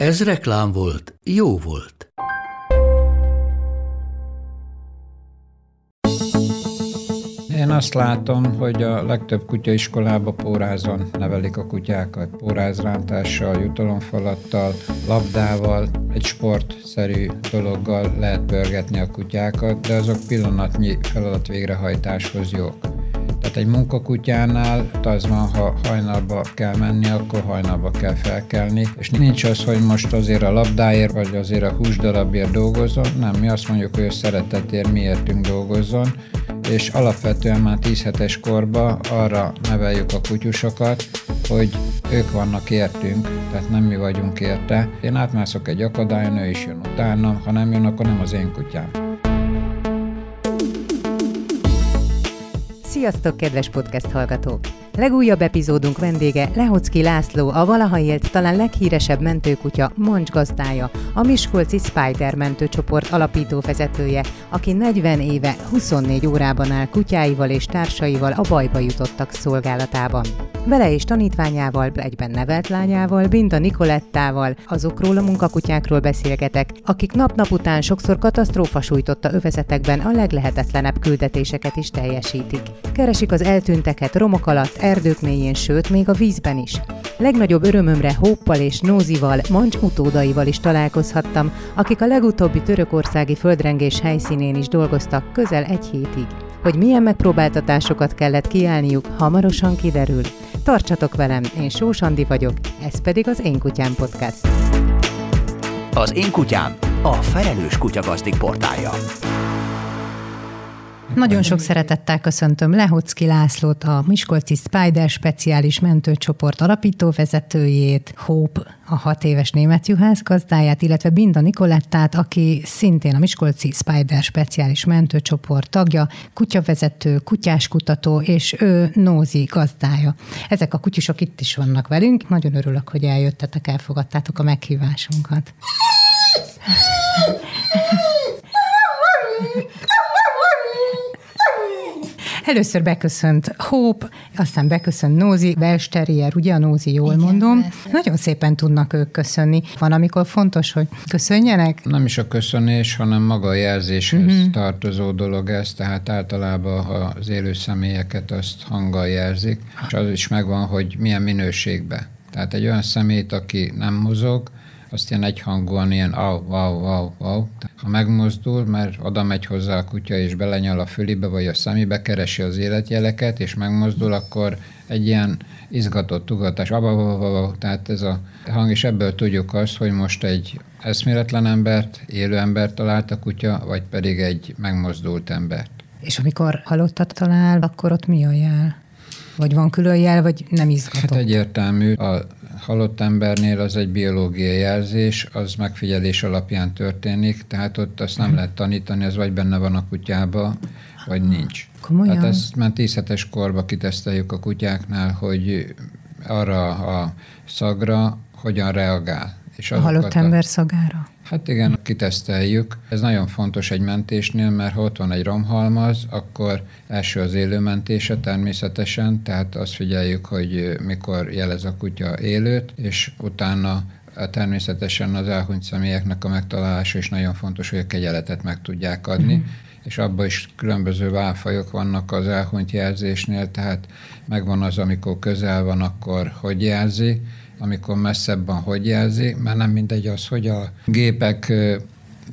Ez reklám volt, jó volt. Én azt látom, hogy a legtöbb kutyaiskolába pórázon nevelik a kutyákat. Pórázrántással, jutalomfalattal, labdával, egy sportszerű dologgal lehet pörgetni a kutyákat, de azok pillanatnyi feladat végrehajtáshoz jók. Tehát egy munkakutyánál az van, ha hajnalba kell menni, akkor hajnalba kell felkelni, és nincs az, hogy most azért a labdáért, vagy azért a húsdarabért dolgozzon, nem, mi azt mondjuk, hogy a szeretetért miértünk dolgozzon, és alapvetően már 10 hetes korba arra neveljük a kutyusokat, hogy ők vannak értünk, tehát nem mi vagyunk érte. Én átmászok egy akadályon, ő is jön utána, ha nem jön, akkor nem az én kutyám. Sziasztok, kedves podcast hallgatók! Legújabb epizódunk vendége Lehocki László, a valaha élt talán leghíresebb mentőkutya Moncs gazdája, a Miskolci Spider mentőcsoport alapító vezetője, aki 40 éve 24 órában áll kutyáival és társaival a bajba jutottak szolgálatában. Vele és tanítványával, egyben nevelt lányával, Binda Nikolettával, azokról a munkakutyákról beszélgetek, akik nap-nap után sokszor katasztrófa sújtotta övezetekben a leglehetetlenebb küldetéseket is teljesítik. Keresik az eltűnteket romok alatt, erdők mélyén, sőt, még a vízben is. Legnagyobb örömömre Hóppal és Nózival, Mancs utódaival is találkozhattam, akik a legutóbbi törökországi földrengés helyszínén is dolgoztak közel egy hétig. Hogy milyen megpróbáltatásokat kellett kiállniuk, hamarosan kiderül. Tartsatok velem, én Sós Andi vagyok, ez pedig az Én Kutyám Podcast. Az Én Kutyám, a felelős kutyagazdik portálja. Nagyon sok szeretettel köszöntöm Lehocki Lászlót, a Miskolci Spider speciális mentőcsoport alapító vezetőjét, Hope, a hat éves német juhász gazdáját, illetve Binda Nikolettát, aki szintén a Miskolci Spider speciális mentőcsoport tagja, kutyavezető, kutyáskutató, és ő Nózi gazdája. Ezek a kutyusok itt is vannak velünk. Nagyon örülök, hogy eljöttetek, elfogadtátok a meghívásunkat. Először beköszönt Hope, aztán beköszönt Nózi, Welsh ugye a Nózi, jól Igen, mondom. Persze. Nagyon szépen tudnak ők köszönni. Van, amikor fontos, hogy köszönjenek? Nem is a köszönés, hanem maga a jelzéshez uh-huh. tartozó dolog ez, tehát általában ha az élő személyeket azt hanggal jelzik, és az is megvan, hogy milyen minőségbe. Tehát egy olyan szemét, aki nem mozog, azt ilyen egyhangúan ilyen au, au, au, au. Ha megmozdul, mert oda megy hozzá a kutya, és belenyal a fülibe, vagy a szemébe, keresi az életjeleket, és megmozdul, akkor egy ilyen izgatott ugatás, tehát ez a hang, és ebből tudjuk azt, hogy most egy eszméletlen embert, élő embert talált a kutya, vagy pedig egy megmozdult embert. És amikor halottat talál, akkor ott mi a jel? Vagy van külön jel, vagy nem izgatott? Hát egyértelmű. A halott embernél az egy biológiai jelzés, az megfigyelés alapján történik, tehát ott azt nem mhm. lehet tanítani, ez vagy benne van a kutyába, vagy nincs. Komolyan? Tehát ezt már tíz hetes korba kiteszteljük a kutyáknál, hogy arra a szagra hogyan reagál. És a halott a, ember szagára? Hát igen, kiteszteljük. Ez nagyon fontos egy mentésnél, mert ha ott van egy romhalmaz, akkor első az élőmentése természetesen, tehát azt figyeljük, hogy mikor jelez a kutya élőt, és utána természetesen az elhunyt személyeknek a megtalálása is nagyon fontos, hogy a kegyeletet meg tudják adni. Mm-hmm és abban is különböző válfajok vannak az elhunyt jelzésnél, tehát megvan az, amikor közel van, akkor hogy jelzi, amikor messzebb van, hogy jelzi, mert nem mindegy az, hogy a gépek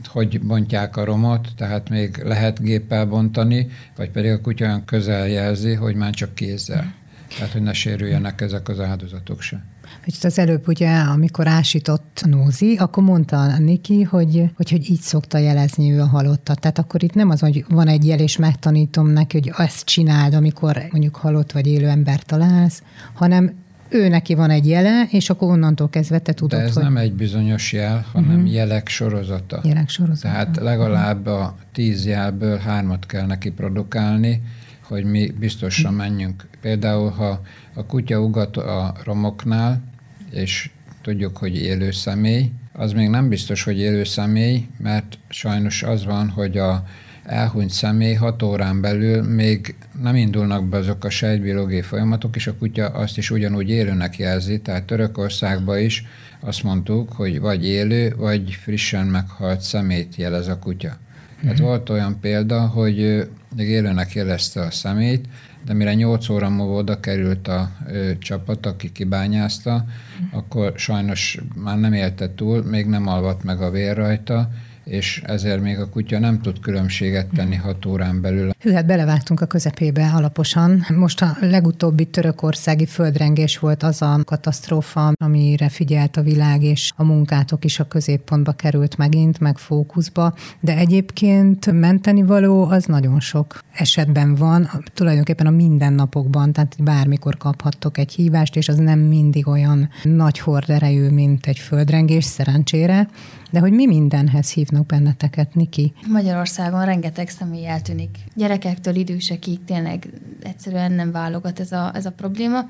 hogy bontják a romot, tehát még lehet géppel bontani, vagy pedig a kutya olyan közel jelzi, hogy már csak kézzel. Tehát, hogy ne sérüljenek ezek az áldozatok se. Hogy az előbb ugye, amikor ásított Nózi, akkor mondta Niki, hogy, hogy, hogy így szokta jelezni ő a halottat. Tehát akkor itt nem az, hogy van egy jel, és megtanítom neki, hogy ezt csináld, amikor mondjuk halott vagy élő ember találsz, hanem ő neki van egy jele, és akkor onnantól kezdve te tudod, De ez hogy... nem egy bizonyos jel, hanem uh-huh. jelek sorozata. Jelek sorozata. Tehát legalább a tíz jelből hármat kell neki produkálni, hogy mi biztosan menjünk. Például, ha a kutya ugat a romoknál, és tudjuk, hogy élő személy, az még nem biztos, hogy élő személy, mert sajnos az van, hogy a elhunyt személy hat órán belül még nem indulnak be azok a sejtbiológiai folyamatok, és a kutya azt is ugyanúgy élőnek jelzi, tehát Törökországban is azt mondtuk, hogy vagy élő, vagy frissen meghalt szemét jelez a kutya. Mm-hmm. volt olyan példa, hogy még élőnek jelezte a szemét, de mire 8 óra múlva oda került a ö, csapat, aki kibányázta, mm. akkor sajnos már nem élte túl, még nem alvat meg a vér rajta, és ezért még a kutya nem tud különbséget tenni hat órán belül. Hű, hát belevágtunk a közepébe alaposan. Most a legutóbbi törökországi földrengés volt az a katasztrófa, amire figyelt a világ, és a munkátok is a középpontba került megint, meg fókuszba, de egyébként menteni való az nagyon sok esetben van, tulajdonképpen a mindennapokban, tehát bármikor kaphattok egy hívást, és az nem mindig olyan nagy horderejű, mint egy földrengés, szerencsére, de hogy mi mindenhez hívnak benneteket, Niki? Magyarországon rengeteg személy eltűnik. Gyerekektől idősekig tényleg egyszerűen nem válogat ez a, ez a probléma,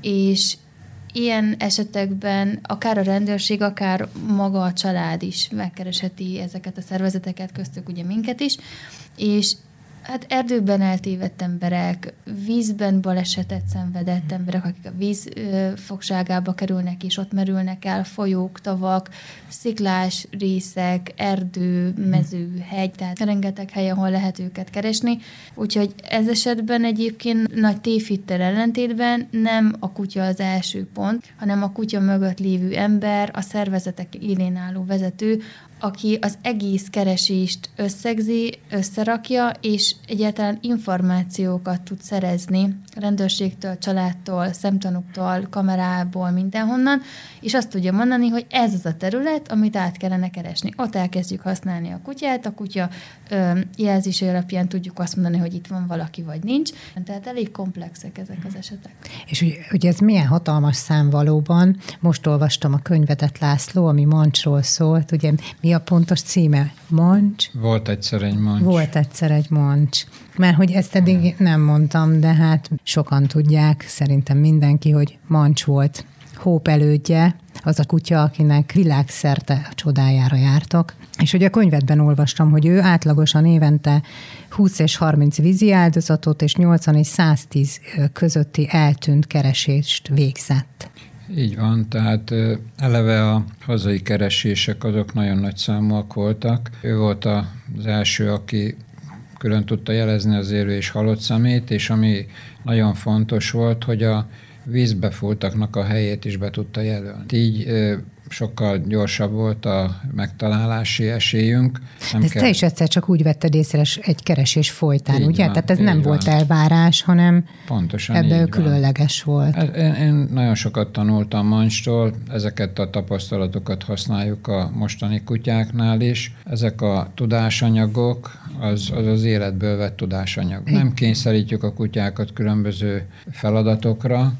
és ilyen esetekben akár a rendőrség, akár maga a család is megkeresheti ezeket a szervezeteket, köztük ugye minket is, és Hát erdőben eltévedt emberek, vízben balesetet szenvedett emberek, akik a víz fogságába kerülnek, és ott merülnek el, folyók, tavak, sziklás részek, erdő, mező, hegy, tehát rengeteg hely, ahol lehet őket keresni. Úgyhogy ez esetben egyébként nagy tévhittel ellentétben nem a kutya az első pont, hanem a kutya mögött lévő ember, a szervezetek élén álló vezető, aki az egész keresést összegzi, összerakja, és egyáltalán információkat tud szerezni rendőrségtől, családtól, szemtanúktól, kamerából, mindenhonnan, és azt tudja mondani, hogy ez az a terület, amit át kellene keresni. Ott elkezdjük használni a kutyát, a kutya ö, jelzése alapján tudjuk azt mondani, hogy itt van valaki, vagy nincs. Tehát elég komplexek ezek az esetek. És hogy, hogy ez milyen hatalmas szám valóban. Most olvastam a könyvedet, László, ami Mancsról szólt. Ugye mi a pontos címe? Mancs? Volt egyszer egy mancs. Volt egyszer egy mancs. Mert hogy ezt eddig nem mondtam, de hát sokan tudják, szerintem mindenki, hogy mancs volt Hóp elődje, az a kutya, akinek világszerte a csodájára jártak. És ugye a könyvedben olvastam, hogy ő átlagosan évente 20 és 30 vízi áldozatot és 80 és 110 közötti eltűnt keresést végzett. Így van, tehát eleve a hazai keresések azok nagyon nagy számúak voltak. Ő volt az első, aki külön tudta jelezni az élő és halott szemét, és ami nagyon fontos volt, hogy a vízbefúltaknak a helyét is be tudta jelölni. Így sokkal gyorsabb volt a megtalálási esélyünk. Nem ezt kell... te is egyszer csak úgy vetted észre egy keresés folytán, így ugye? Van, Tehát ez nem van. volt elvárás, hanem Pontosan ebben különleges van. volt. Én, én nagyon sokat tanultam Mancstól, ezeket a tapasztalatokat használjuk a mostani kutyáknál is. Ezek a tudásanyagok, az az, az életből vett tudásanyag. Nem kényszerítjük a kutyákat különböző feladatokra,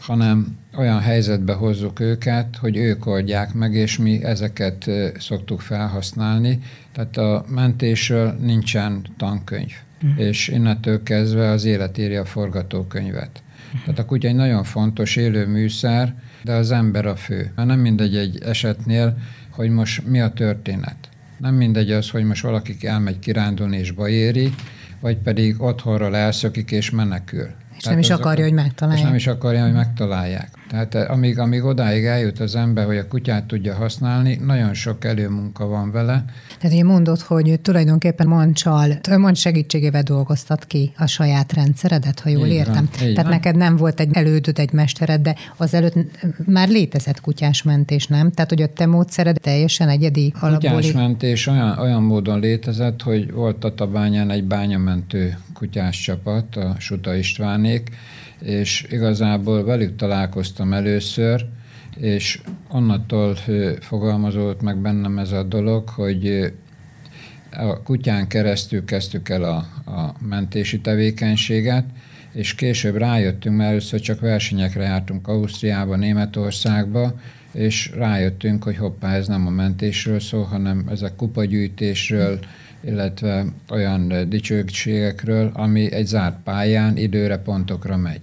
hanem olyan helyzetbe hozzuk őket, hogy ők oldják meg, és mi ezeket szoktuk felhasználni. Tehát a mentésről nincsen tankönyv, uh-huh. és innentől kezdve az élet írja a forgatókönyvet. Uh-huh. Tehát a kutya egy nagyon fontos élő műszer, de az ember a fő. Mert nem mindegy egy esetnél, hogy most mi a történet. Nem mindegy az, hogy most valaki elmegy kirándulni és bajéri, vagy pedig otthonról elszökik és menekül. És Tehát nem is akarja, hogy megtalálják. És nem is akarja, hogy megtalálják. Tehát eh, amíg, amíg odáig eljut az ember, hogy a kutyát tudja használni, nagyon sok előmunka van vele. Tehát én mondod, hogy tulajdonképpen Mancsal, Mancs segítségével dolgoztat ki a saját rendszeredet, ha jól így értem. Van, Tehát van. neked nem volt egy elődöd, egy mestered, de az előtt már létezett kutyásmentés, nem? Tehát, hogy a te módszered teljesen egyedi alapból. Kutyásmentés olyan, olyan módon létezett, hogy volt a Tabányán egy bányamentő kutyás csapat, a Suta Istvánék, és igazából velük találkoztam először, és onnantól fogalmazott meg bennem ez a dolog, hogy a kutyán keresztül kezdtük el a, a mentési tevékenységet, és később rájöttünk, mert először csak versenyekre jártunk Ausztriába, Németországba, és rájöttünk, hogy hoppá, ez nem a mentésről szól, hanem ezek kupagyűjtésről, illetve olyan dicsőségekről, ami egy zárt pályán időre, pontokra megy.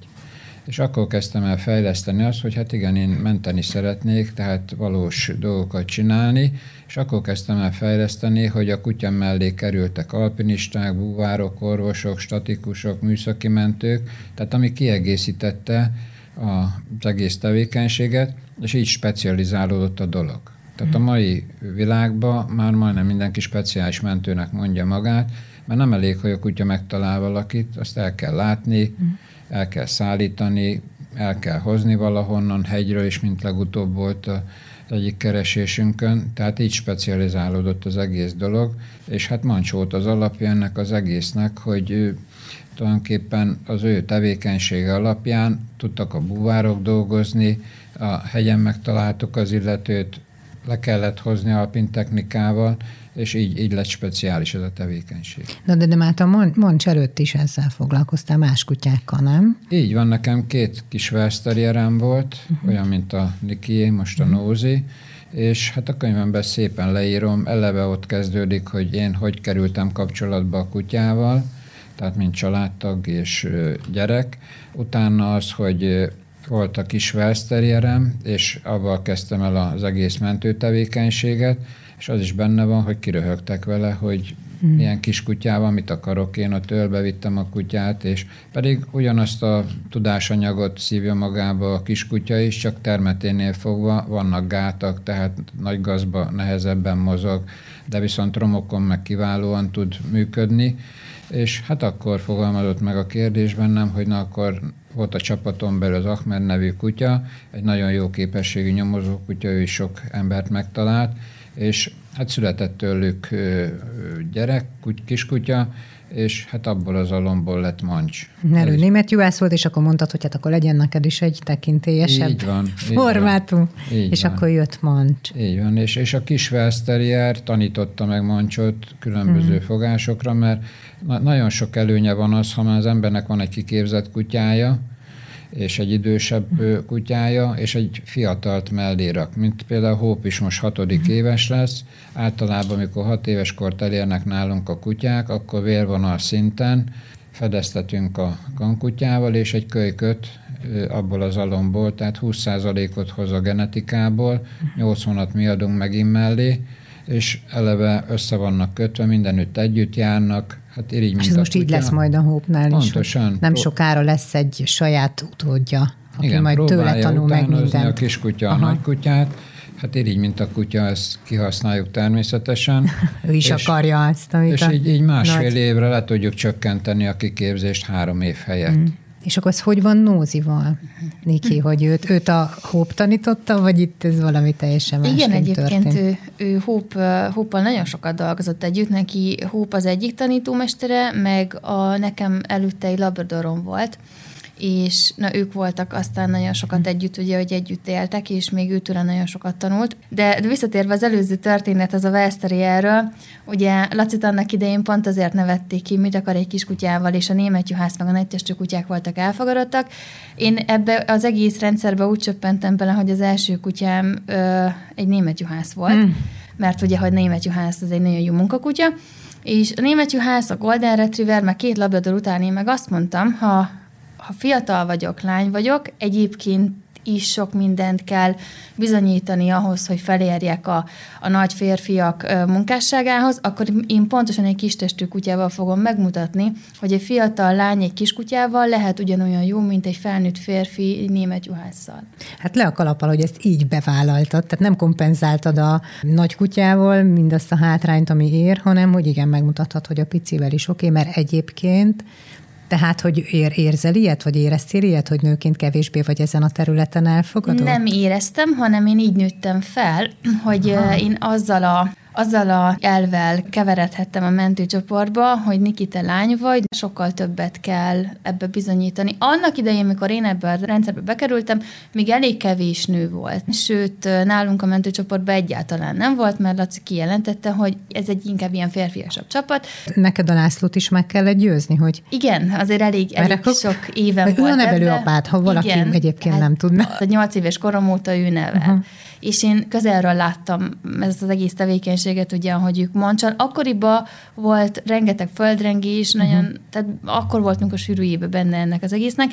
És akkor kezdtem el fejleszteni azt, hogy hát igen, én menteni szeretnék, tehát valós dolgokat csinálni, és akkor kezdtem el fejleszteni, hogy a kutyám mellé kerültek alpinisták, búvárok, orvosok, statikusok, műszaki mentők, tehát ami kiegészítette az egész tevékenységet, és így specializálódott a dolog. Tehát a mai világban már majdnem mindenki speciális mentőnek mondja magát, mert nem elég, hogy a kutya megtalál valakit, azt el kell látni, el kell szállítani, el kell hozni valahonnan, hegyről is, mint legutóbb volt a egyik keresésünkön, tehát így specializálódott az egész dolog, és hát Mancs volt az alapja ennek az egésznek, hogy ő, tulajdonképpen az ő tevékenysége alapján tudtak a buvárok dolgozni, a hegyen megtaláltuk az illetőt, le kellett hozni alpin technikával, és így, így lett speciális ez a tevékenység. Na de, de már a Moncs előtt is ezzel foglalkoztál más kutyákkal, nem? Így van, nekem két kis Versterierem volt, uh-huh. olyan, mint a Niki, most a uh-huh. Nózi, és hát a könyvemben szépen leírom, eleve ott kezdődik, hogy én hogy kerültem kapcsolatba a kutyával, tehát mint családtag és gyerek. Utána az, hogy volt a kis Versterierem, és avval kezdtem el az egész mentőtevékenységet, és az is benne van, hogy kiröhögtek vele, hogy hmm. milyen kis kutyával, mit akarok én, ott ölbe vittem a kutyát, és pedig ugyanazt a tudásanyagot szívja magába a kiskutya is, csak termeténél fogva vannak gátak, tehát nagy gazba nehezebben mozog, de viszont romokon meg kiválóan tud működni, és hát akkor fogalmazott meg a kérdés bennem, hogy na akkor volt a csapaton belül az Ahmed nevű kutya, egy nagyon jó képességű nyomozó kutya, ő is sok embert megtalált, és hát született tőlük gyerek, kiskutya, és hát abból az alomból lett mancs. Mert ő német juhász volt, és akkor mondtad, hogy hát akkor legyen neked is egy tekintélyesebb így van, formátum, így van, és így akkor jött mancs. Így van, és, és a kis Welszterier tanította meg mancsot különböző hmm. fogásokra, mert na- nagyon sok előnye van az, ha már az embernek van egy kiképzett kutyája, és egy idősebb kutyája, és egy fiatalt mellé rak, mint például Hóp is most hatodik uh-huh. éves lesz. Általában, amikor hat éves kort elérnek nálunk a kutyák, akkor vérvonal szinten fedeztetünk a gankutyával, és egy kölyköt abból az alomból, tehát 20%-ot hoz a genetikából, 80-at mi adunk megint mellé, és eleve össze vannak kötve, mindenütt együtt járnak, Hát irigy, mint És ez most kutya. így lesz majd a Hópnál is. Pontosan. Nem sokára lesz egy saját utódja, aki Igen, majd tőle tanul meg mindent. a kiskutya Aha. a nagykutyát, Hát így, mint a kutya, ezt kihasználjuk természetesen. ő is és, akarja ezt, amit És így, így másfél nagy... évre le tudjuk csökkenteni a kiképzést három év helyett. Mm. És akkor ez hogy van Nózival, Niki, hogy őt, őt a Hóp tanította, vagy itt ez valami teljesen más Igen, egyébként történt? ő, ő Hóp, Hóppal nagyon sokat dolgozott együtt, neki Hóp az egyik tanítómestere, meg a nekem előtte egy labradorom volt, és na, ők voltak aztán nagyon sokat együtt, ugye, hogy együtt éltek, és még őtől nagyon sokat tanult. De, de visszatérve az előző történet, az a Westerierről, ugye Lacit annak idején pont azért nevették ki, mit akar egy kiskutyával, és a német juhász meg a nagytestű kutyák voltak elfogadottak. Én ebbe az egész rendszerbe úgy csöppentem bele, hogy az első kutyám ö, egy német juhász volt, mm. mert ugye, hogy német juhász az egy nagyon jó munkakutya, és a német juhász, a Golden Retriever, meg két labrador után én meg azt mondtam, ha ha fiatal vagyok, lány vagyok, egyébként is sok mindent kell bizonyítani ahhoz, hogy felérjek a, a nagy férfiak munkásságához, akkor én pontosan egy kis testű kutyával fogom megmutatni, hogy egy fiatal lány egy kis kutyával lehet ugyanolyan jó, mint egy felnőtt férfi német juhásszal. Hát le a kalappal, hogy ezt így bevállaltad, tehát nem kompenzáltad a nagy kutyával mindazt a hátrányt, ami ér, hanem hogy igen, megmutathat, hogy a picivel is oké, okay, mert egyébként tehát, hogy ér, érzel ilyet, vagy éreztél ilyet, hogy nőként kevésbé vagy ezen a területen elfogadó? Nem éreztem, hanem én így nőttem fel, hogy Aha. én azzal a azzal a elvel keveredhettem a mentőcsoportba, hogy Niki, te lány vagy, sokkal többet kell ebbe bizonyítani. Annak idején, amikor én ebbe a rendszerbe bekerültem, még elég kevés nő volt. Sőt, nálunk a mentőcsoportban egyáltalán nem volt, mert Laci kijelentette, hogy ez egy inkább ilyen férfiasabb csapat. Neked a Lászlót is meg kellett győzni, hogy... Igen, azért elég, elég akkor, sok éven volt. Ő a nevelőapád, ha valaki Igen, egyébként hát nem tudna. A nyolc éves korom óta ő nevel. Uh-huh és én közelről láttam ezt az egész tevékenységet, ugye, ahogy ők mondcsan. Akkoriban volt rengeteg földrengés, uh-huh. nagyon, tehát akkor voltunk a sűrűjébe benne ennek az egésznek.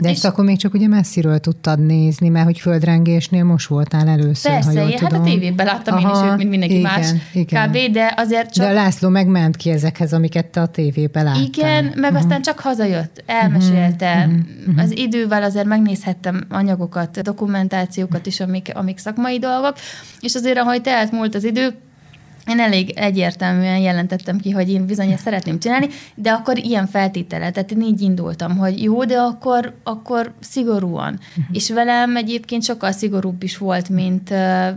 De ezt és akkor még csak ugye messziről tudtad nézni, mert hogy földrengésnél most voltál először, Persze, ha jól én, hát a tévében láttam Aha, én is őt, mint mindenki igen, más igen. kb., de azért csak... De László megment ki ezekhez, amiket te a tévében láttál. Igen, meg uh-huh. aztán csak hazajött, elmesélte. Uh-huh. Uh-huh. Az idővel azért megnézhettem anyagokat, dokumentációkat is, amik, amik szakmai dolgok, és azért, ahogy telt múlt az idő, én elég egyértelműen jelentettem ki, hogy én bizony ezt szeretném csinálni, de akkor ilyen feltétele, tehát én így indultam, hogy jó, de akkor, akkor szigorúan. Uh-huh. És velem egyébként sokkal szigorúbb is volt, mint uh,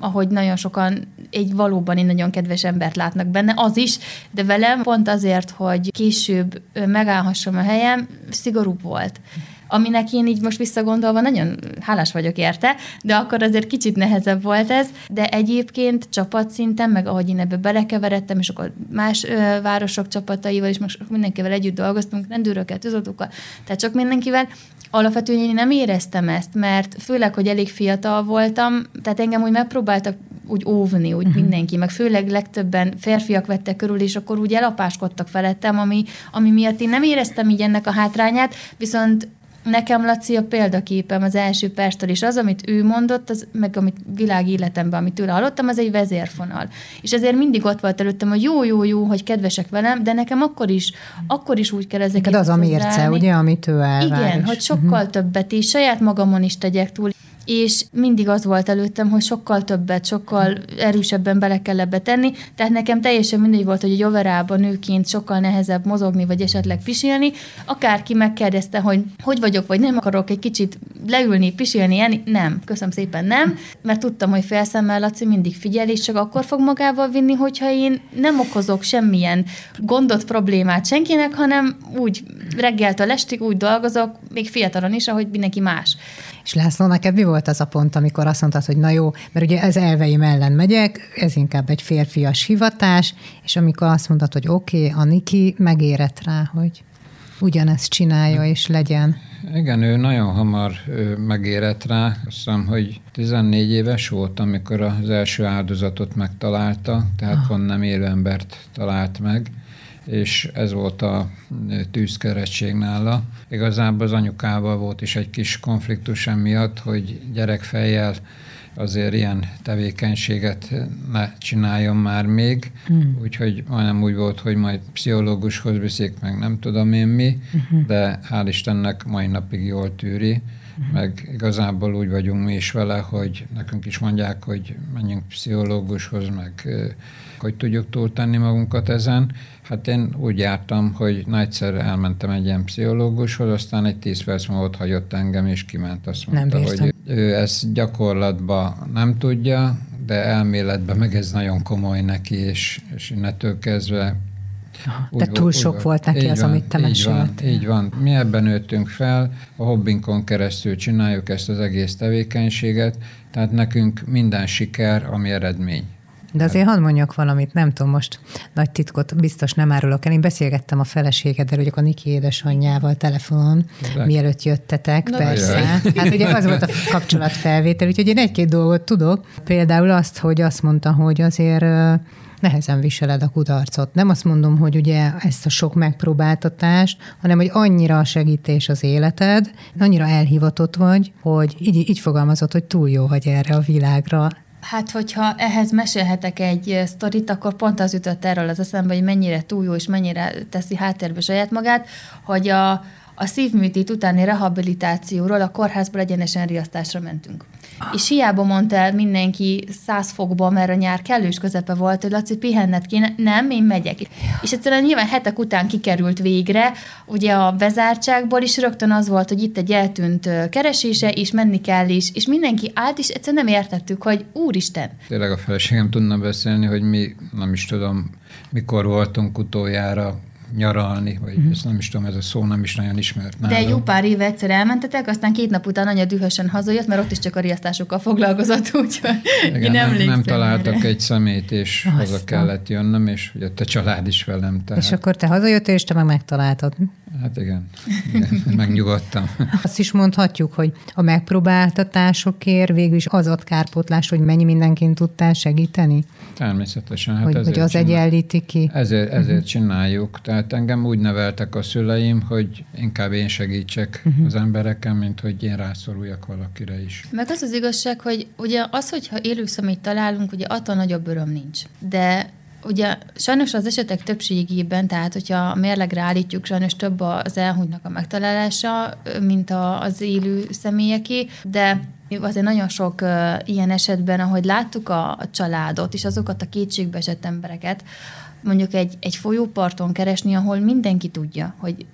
ahogy nagyon sokan egy valóban egy nagyon kedves embert látnak benne, az is, de velem pont azért, hogy később megállhassam a helyem, szigorúbb volt. Uh-huh aminek én így most visszagondolva nagyon hálás vagyok érte, de akkor azért kicsit nehezebb volt ez, de egyébként csapatszinten, meg ahogy én ebbe belekeveredtem, és akkor más ö, városok csapataival is, most mindenkivel együtt dolgoztunk, rendőrökkel, tűzoltókkal, tehát csak mindenkivel, alapvetően én nem éreztem ezt, mert főleg, hogy elég fiatal voltam, tehát engem úgy megpróbáltak úgy óvni, úgy uh-huh. mindenki, meg főleg legtöbben férfiak vettek körül, és akkor úgy elapáskodtak felettem, ami, ami miatt én nem éreztem így ennek a hátrányát, viszont Nekem Laci a példaképem az első perctől, és az, amit ő mondott, az, meg amit világ életemben, amit tőle hallottam, az egy vezérfonal. És ezért mindig ott volt előttem, hogy jó, jó, jó, hogy kedvesek velem, de nekem akkor is, akkor is úgy kell ezeket Neked az a mérce, ugye, amit ő elvár. Igen, hogy sokkal uh-huh. többet, és saját magamon is tegyek túl és mindig az volt előttem, hogy sokkal többet, sokkal erősebben bele kell ebbe tenni, tehát nekem teljesen mindegy volt, hogy egy overában nőként sokkal nehezebb mozogni, vagy esetleg pisilni. Akárki megkérdezte, hogy hogy vagyok, vagy nem akarok egy kicsit leülni, pisilni, enni, nem, köszönöm szépen nem, mert tudtam, hogy felszemmel Laci mindig figyel, és csak akkor fog magával vinni, hogyha én nem okozok semmilyen gondot, problémát senkinek, hanem úgy reggeltől estig úgy dolgozok, még fiatalon is, ahogy mindenki más. És László, neked mi volt az a pont, amikor azt mondtad, hogy na jó, mert ugye ez elveim ellen megyek, ez inkább egy férfias hivatás, és amikor azt mondtad, hogy oké, okay, a Niki megérett rá, hogy ugyanezt csinálja és legyen. Igen, ő nagyon hamar megérett rá. Azt hiszem, hogy 14 éves volt, amikor az első áldozatot megtalálta, tehát ah. pont nem élő embert talált meg és ez volt a tűzkerettség nála. Igazából az anyukával volt is egy kis konfliktus emiatt, hogy gyerekfejjel azért ilyen tevékenységet ne csináljon már még, hmm. úgyhogy majdnem úgy volt, hogy majd pszichológushoz viszik, meg nem tudom én mi, uh-huh. de hál' Istennek mai napig jól tűri, uh-huh. meg igazából úgy vagyunk mi is vele, hogy nekünk is mondják, hogy menjünk pszichológushoz, meg hogy tudjuk túltenni magunkat ezen. Hát én úgy jártam, hogy nagyszer elmentem egy ilyen pszichológushoz, aztán egy tíz perc múlva ott hagyott engem, és kiment. Azt mondta, nem hogy ő ezt gyakorlatban nem tudja, de elméletben meg ez nagyon komoly neki, és, és innentől kezdve de túl sok úgy, volt neki az, van, amit te így van, így van. Mi ebben nőttünk fel, a hobbinkon keresztül csináljuk ezt az egész tevékenységet, tehát nekünk minden siker, ami eredmény. De azért hadd mondjak valamit, nem tudom, most nagy titkot biztos nem árulok el. Én beszélgettem a feleségeddel, hogy a Niki édesanyjával telefonon, De. mielőtt jöttetek, Na, persze. Jaj. Hát ugye az volt a kapcsolatfelvétel, úgyhogy én egy-két dolgot tudok. Például azt, hogy azt mondta, hogy azért nehezen viseled a kudarcot. Nem azt mondom, hogy ugye ezt a sok megpróbáltatást, hanem hogy annyira a segítés az életed, annyira elhivatott vagy, hogy így, így fogalmazott, hogy túl jó vagy erre a világra. Hát, hogyha ehhez mesélhetek egy sztorit, akkor pont az ütött erről az eszembe, hogy mennyire túl jó és mennyire teszi háttérbe saját magát, hogy a, a szívműtét utáni rehabilitációról a kórházból egyenesen riasztásra mentünk. És hiába mondta el mindenki száz fokba, mert a nyár kellős közepe volt, hogy Laci, pihenned kéne. Nem, én megyek. És egyszerűen nyilván hetek után kikerült végre, ugye a bezártságból is rögtön az volt, hogy itt egy eltűnt keresése, és menni kell is, és mindenki állt, és egyszerűen nem értettük, hogy úristen. Tényleg a feleségem tudna beszélni, hogy mi, nem is tudom, mikor voltunk utoljára nyaralni, vagy uh-huh. ezt nem is tudom, ez a szó nem is nagyon ismert nálam. De jó pár éve egyszer elmentetek, aztán két nap után anya dühösen hazajött, mert ott is csak a riasztásokkal foglalkozott, úgyhogy Igen, én nem, nem találtak erre. egy szemét, és Aztán. haza kellett jönnöm, és ugye a család is velem. Tehát... És akkor te hazajöttél, és te meg megtaláltad. Hát igen, igen megnyugodtam. Azt is mondhatjuk, hogy a megpróbáltatásokért végül is az ad kárpótlás, hogy mennyi mindenkin tudtál segíteni? Természetesen. Hát hogy, hogy az csinál... egyenlíti ki. Ezért, ezért uh-huh. csináljuk. Tehát engem úgy neveltek a szüleim, hogy inkább én segítsek uh-huh. az embereken, mint hogy én rászoruljak valakire is. Meg az az igazság, hogy ugye az, hogyha élőszemét találunk, ugye attól nagyobb öröm nincs. De Ugye sajnos az esetek többségében, tehát hogyha mérlegre állítjuk, sajnos több az elhunytnak a megtalálása, mint az élő személyeké, de azért nagyon sok uh, ilyen esetben, ahogy láttuk a, a családot és azokat a kétségbeesett embereket, mondjuk egy, egy folyóparton keresni, ahol mindenki tudja, hogy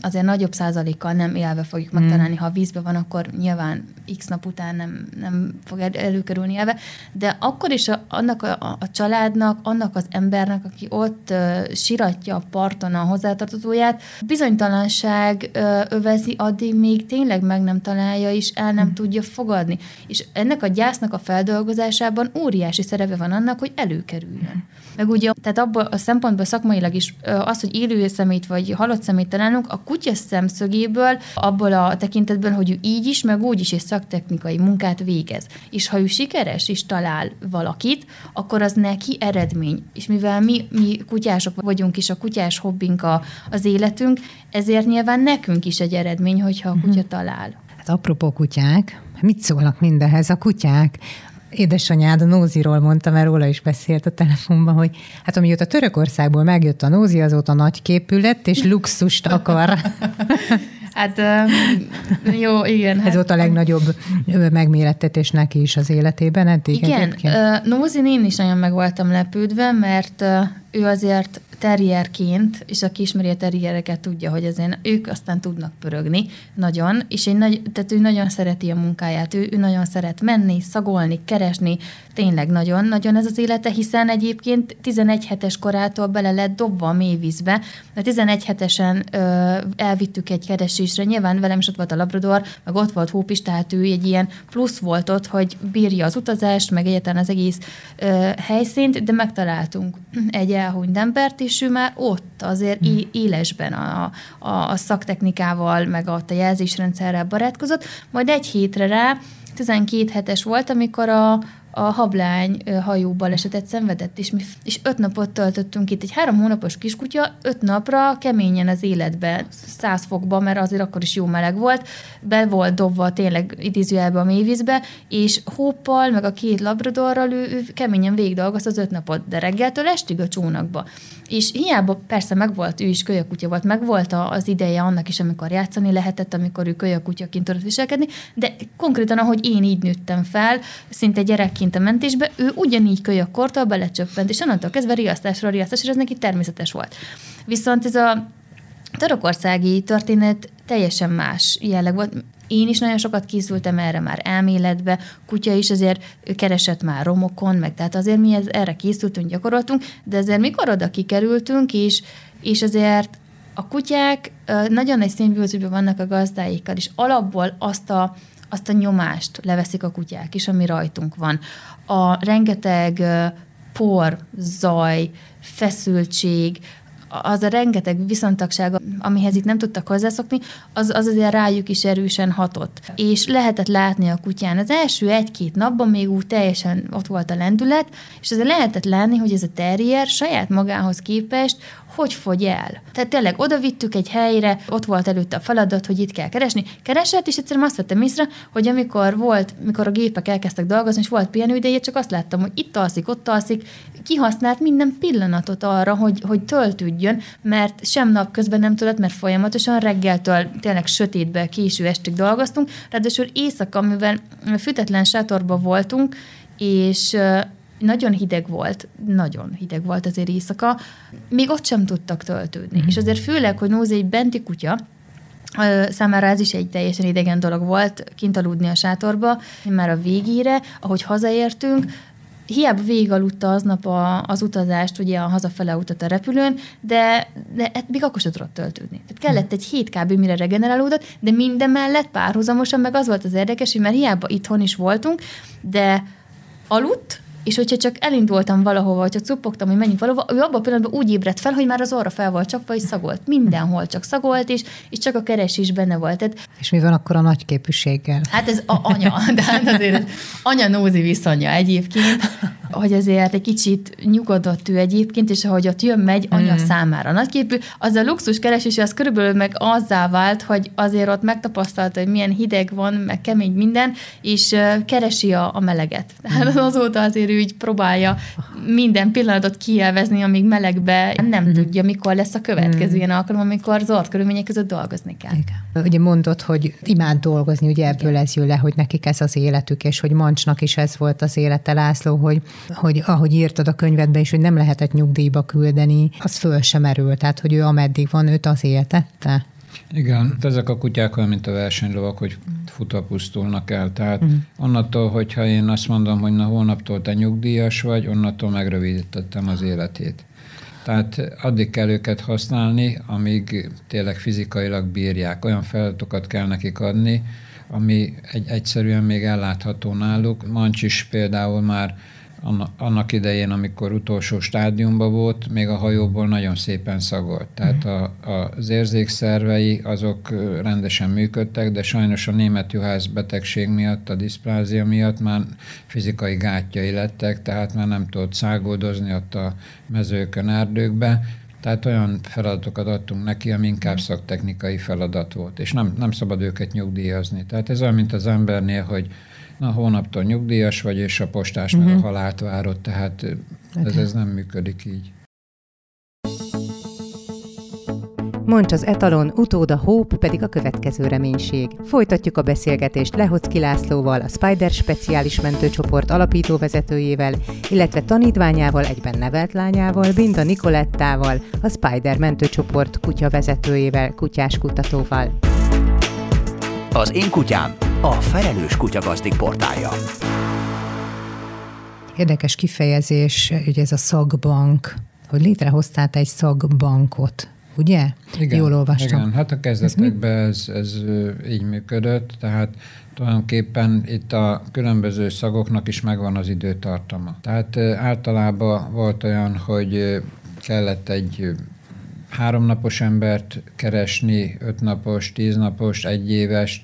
azért nagyobb százalékkal nem élve fogjuk hmm. megtalálni. Ha a vízbe van, akkor nyilván x nap után nem, nem fog előkerülni élve, de akkor is a, annak a, a családnak, annak az embernek, aki ott uh, siratja a parton a hozzátartozóját, bizonytalanság uh, övezi, addig még tényleg meg nem találja, és el nem hmm. tudja fogadni. És ennek a gyásznak a feldolgozásában óriási szerepe van annak, hogy előkerüljön. Meg ugye, tehát abból a szempontból szakmailag is az, hogy élő szemét vagy halott szemét találunk, a kutya szemszögéből, abból a tekintetben, hogy ő így is, meg úgy is egy szaktechnikai munkát végez. És ha ő sikeres és talál valakit, akkor az neki eredmény. És mivel mi, mi kutyások vagyunk, és a kutyás hobbink a, az életünk, ezért nyilván nekünk is egy eredmény, hogyha a kutya uh-huh. talál. Hát apropó kutyák, mit szólnak mindenhez a kutyák? Édesanyád a Nóziról mondta, mert róla is beszélt a telefonban, hogy hát amióta Törökországból megjött a Nózi, azóta nagy képű lett, és luxust akar. Hát jó, igen. Hát, Ez volt a legnagyobb megmérettetés neki is az életében eddig Igen, Nózin én is nagyon meg voltam lepődve, mert ő azért terrierként, és aki ismeri a terriereket tudja, hogy ezen ők aztán tudnak pörögni nagyon, és én nagy, tehát ő nagyon szereti a munkáját, ő, ő nagyon szeret menni, szagolni, keresni, tényleg nagyon-nagyon ez az élete, hiszen egyébként 11 hetes korától bele lett dobva a mélyvízbe, mert 11 hetesen ö, elvittük egy keresésre, nyilván velem is ott volt a Labrador, meg ott volt Hóp is, tehát ő egy ilyen plusz volt ott, hogy bírja az utazást, meg egyáltalán az egész ö, helyszínt, de megtaláltunk egy elhunyt embert, és ő már ott azért hmm. élesben a, a, a szaktechnikával, meg a jelzésrendszerrel barátkozott, majd egy hétre rá 12 hetes volt, amikor a, a hablány hajó balesetet szenvedett, és, mi, és öt napot töltöttünk itt. Egy három hónapos kiskutya öt napra keményen az életbe, száz fokba, mert azért akkor is jó meleg volt, be volt dobva tényleg idézőjelbe a mélyvízbe, és hóppal, meg a két labradorral ő, ő keményen végigdolgozta az öt napot, de reggeltől estig a csónakba. És hiába persze megvolt, ő is kölyökutya volt, megvolt az ideje annak is, amikor játszani lehetett, amikor ő kölyökutyaként tudott viselkedni, de konkrétan, ahogy én így nőttem fel, szinte gyerekként a mentésbe, ő ugyanígy kölyökkortól belecsöppent, és onnantól kezdve riasztásra riasztás, és ez neki természetes volt. Viszont ez a törökországi történet teljesen más jelleg volt. Én is nagyon sokat készültem erre már elméletbe, kutya is azért keresett már romokon, meg tehát azért mi ez, erre készültünk, gyakoroltunk, de azért mikor oda kikerültünk, és, és azért a kutyák nagyon nagy szimbiózusban vannak a gazdáikkal, és alapból azt a, azt a nyomást leveszik a kutyák is, ami rajtunk van. A rengeteg por, zaj, feszültség, az a rengeteg viszontagság, amihez itt nem tudtak hozzászokni, az, az azért rájuk is erősen hatott. És lehetett látni a kutyán. Az első egy-két napban még úgy teljesen ott volt a lendület, és azért lehetett látni, hogy ez a terrier saját magához képest hogy fogy el. Tehát tényleg oda vittük egy helyre, ott volt előtte a feladat, hogy itt kell keresni. Keresett, és egyszerűen azt vettem észre, hogy amikor volt, mikor a gépek elkezdtek dolgozni, és volt pihenőideje, csak azt láttam, hogy itt alszik, ott alszik, kihasznált minden pillanatot arra, hogy, hogy töltődjön mert sem napközben nem tudott, mert folyamatosan reggeltől tényleg sötétbe, késő estig dolgoztunk, ráadásul éjszaka, mivel fütetlen sátorban voltunk, és nagyon hideg volt, nagyon hideg volt azért éjszaka, még ott sem tudtak töltődni. Mm. És azért főleg, hogy Nózi egy benti kutya, számára ez is egy teljesen idegen dolog volt, kint aludni a sátorba, már a végére, ahogy hazaértünk, hiába végigaludta aznap a, az utazást, ugye a hazafele utat a repülőn, de, de hát még akkor sem tudott töltődni. Tehát kellett egy hét kb. mire regenerálódott, de minden mellett párhuzamosan meg az volt az érdekes, hogy már hiába itthon is voltunk, de aludt, és hogyha csak elindultam valahova, csak cuppogtam, hogy menjünk valahova, ő abban a pillanatban úgy ébredt fel, hogy már az orra fel volt csapva, és szagolt. Mindenhol csak szagolt, és, és csak a keresés benne volt. Tehát, és mi van akkor a nagyképűséggel? Hát ez a anya, de hát azért anya-nózi viszonya egyébként, hogy azért egy kicsit nyugodott ő egyébként, és ahogy ott jön, megy anya mm. számára nagyképű, az a luxus keresés, az körülbelül meg azzá vált, hogy azért ott megtapasztalta, hogy milyen hideg van, meg kemény minden, és keresi a, a meleget. Tehát mm. azóta azért ő így próbálja minden pillanatot kielvezni, amíg melegbe nem mm. tudja, mikor lesz a következő mm. ilyen alkalom, amikor zord körülmények között dolgozni kell. Igen. Ugye mondod, hogy imád dolgozni, ugye ebből Igen. ez jön le, hogy nekik ez az életük, és hogy Mancsnak is ez volt az élete, László, hogy, hogy ahogy írtad a könyvedbe is, hogy nem lehetett nyugdíjba küldeni, az föl sem erül, tehát hogy ő ameddig van, őt az éltette. Igen, ezek a kutyák olyan, mint a versenylovak, hogy futva pusztulnak el. Tehát uh-huh. onnantól, hogyha én azt mondom, hogy na holnaptól te nyugdíjas vagy, onnantól megrövidítettem az életét. Tehát addig kell őket használni, amíg tényleg fizikailag bírják. Olyan feladatokat kell nekik adni, ami egy, egyszerűen még ellátható náluk. Mancs is például már annak idején, amikor utolsó stádiumban volt, még a hajóból nagyon szépen szagolt. Tehát a, az érzékszervei azok rendesen működtek, de sajnos a német juhász betegség miatt, a diszplázia miatt már fizikai gátjai lettek, tehát már nem tudott szágoldozni ott a mezőkön, erdőkbe, tehát olyan feladatokat adtunk neki, ami inkább szaktechnikai feladat volt, és nem, nem szabad őket nyugdíjazni. Tehát ez olyan, mint az embernél, hogy na hónaptól nyugdíjas vagy, és a postás uh-huh. meg a mhm. halált várod, tehát ez, ez nem működik így. Moncs az etalon, utóda Hope pedig a következő reménység. Folytatjuk a beszélgetést Lehocki Lászlóval, a Spider speciális mentőcsoport alapító vezetőjével, illetve tanítványával, egyben nevelt lányával, Binda Nikolettával, a Spider mentőcsoport kutya vezetőjével, kutyás kutatóval. Az én kutyám a Felelős Kutyagazdik portálja. Érdekes kifejezés, hogy ez a szagbank, hogy létrehoztál egy szagbankot, ugye? Igen, Jól olvastam. Igen, hát a kezdetekben ez, ez így működött, tehát tulajdonképpen itt a különböző szagoknak is megvan az időtartama. Tehát általában volt olyan, hogy kellett egy háromnapos embert keresni, ötnapos, tíznapos, egyéves.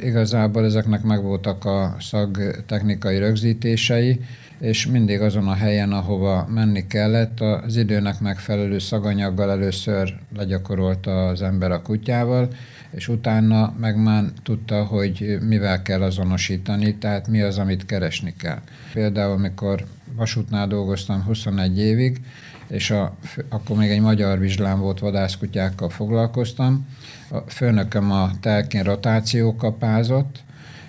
Igazából ezeknek megvoltak a szagtechnikai rögzítései, és mindig azon a helyen, ahova menni kellett, az időnek megfelelő szaganyaggal először legyakorolta az ember a kutyával, és utána meg már tudta, hogy mivel kell azonosítani, tehát mi az, amit keresni kell. Például, amikor vasútnál dolgoztam 21 évig, és a, akkor még egy magyar vizslám volt, vadászkutyákkal foglalkoztam. A főnököm a telkén rotáció kapázott,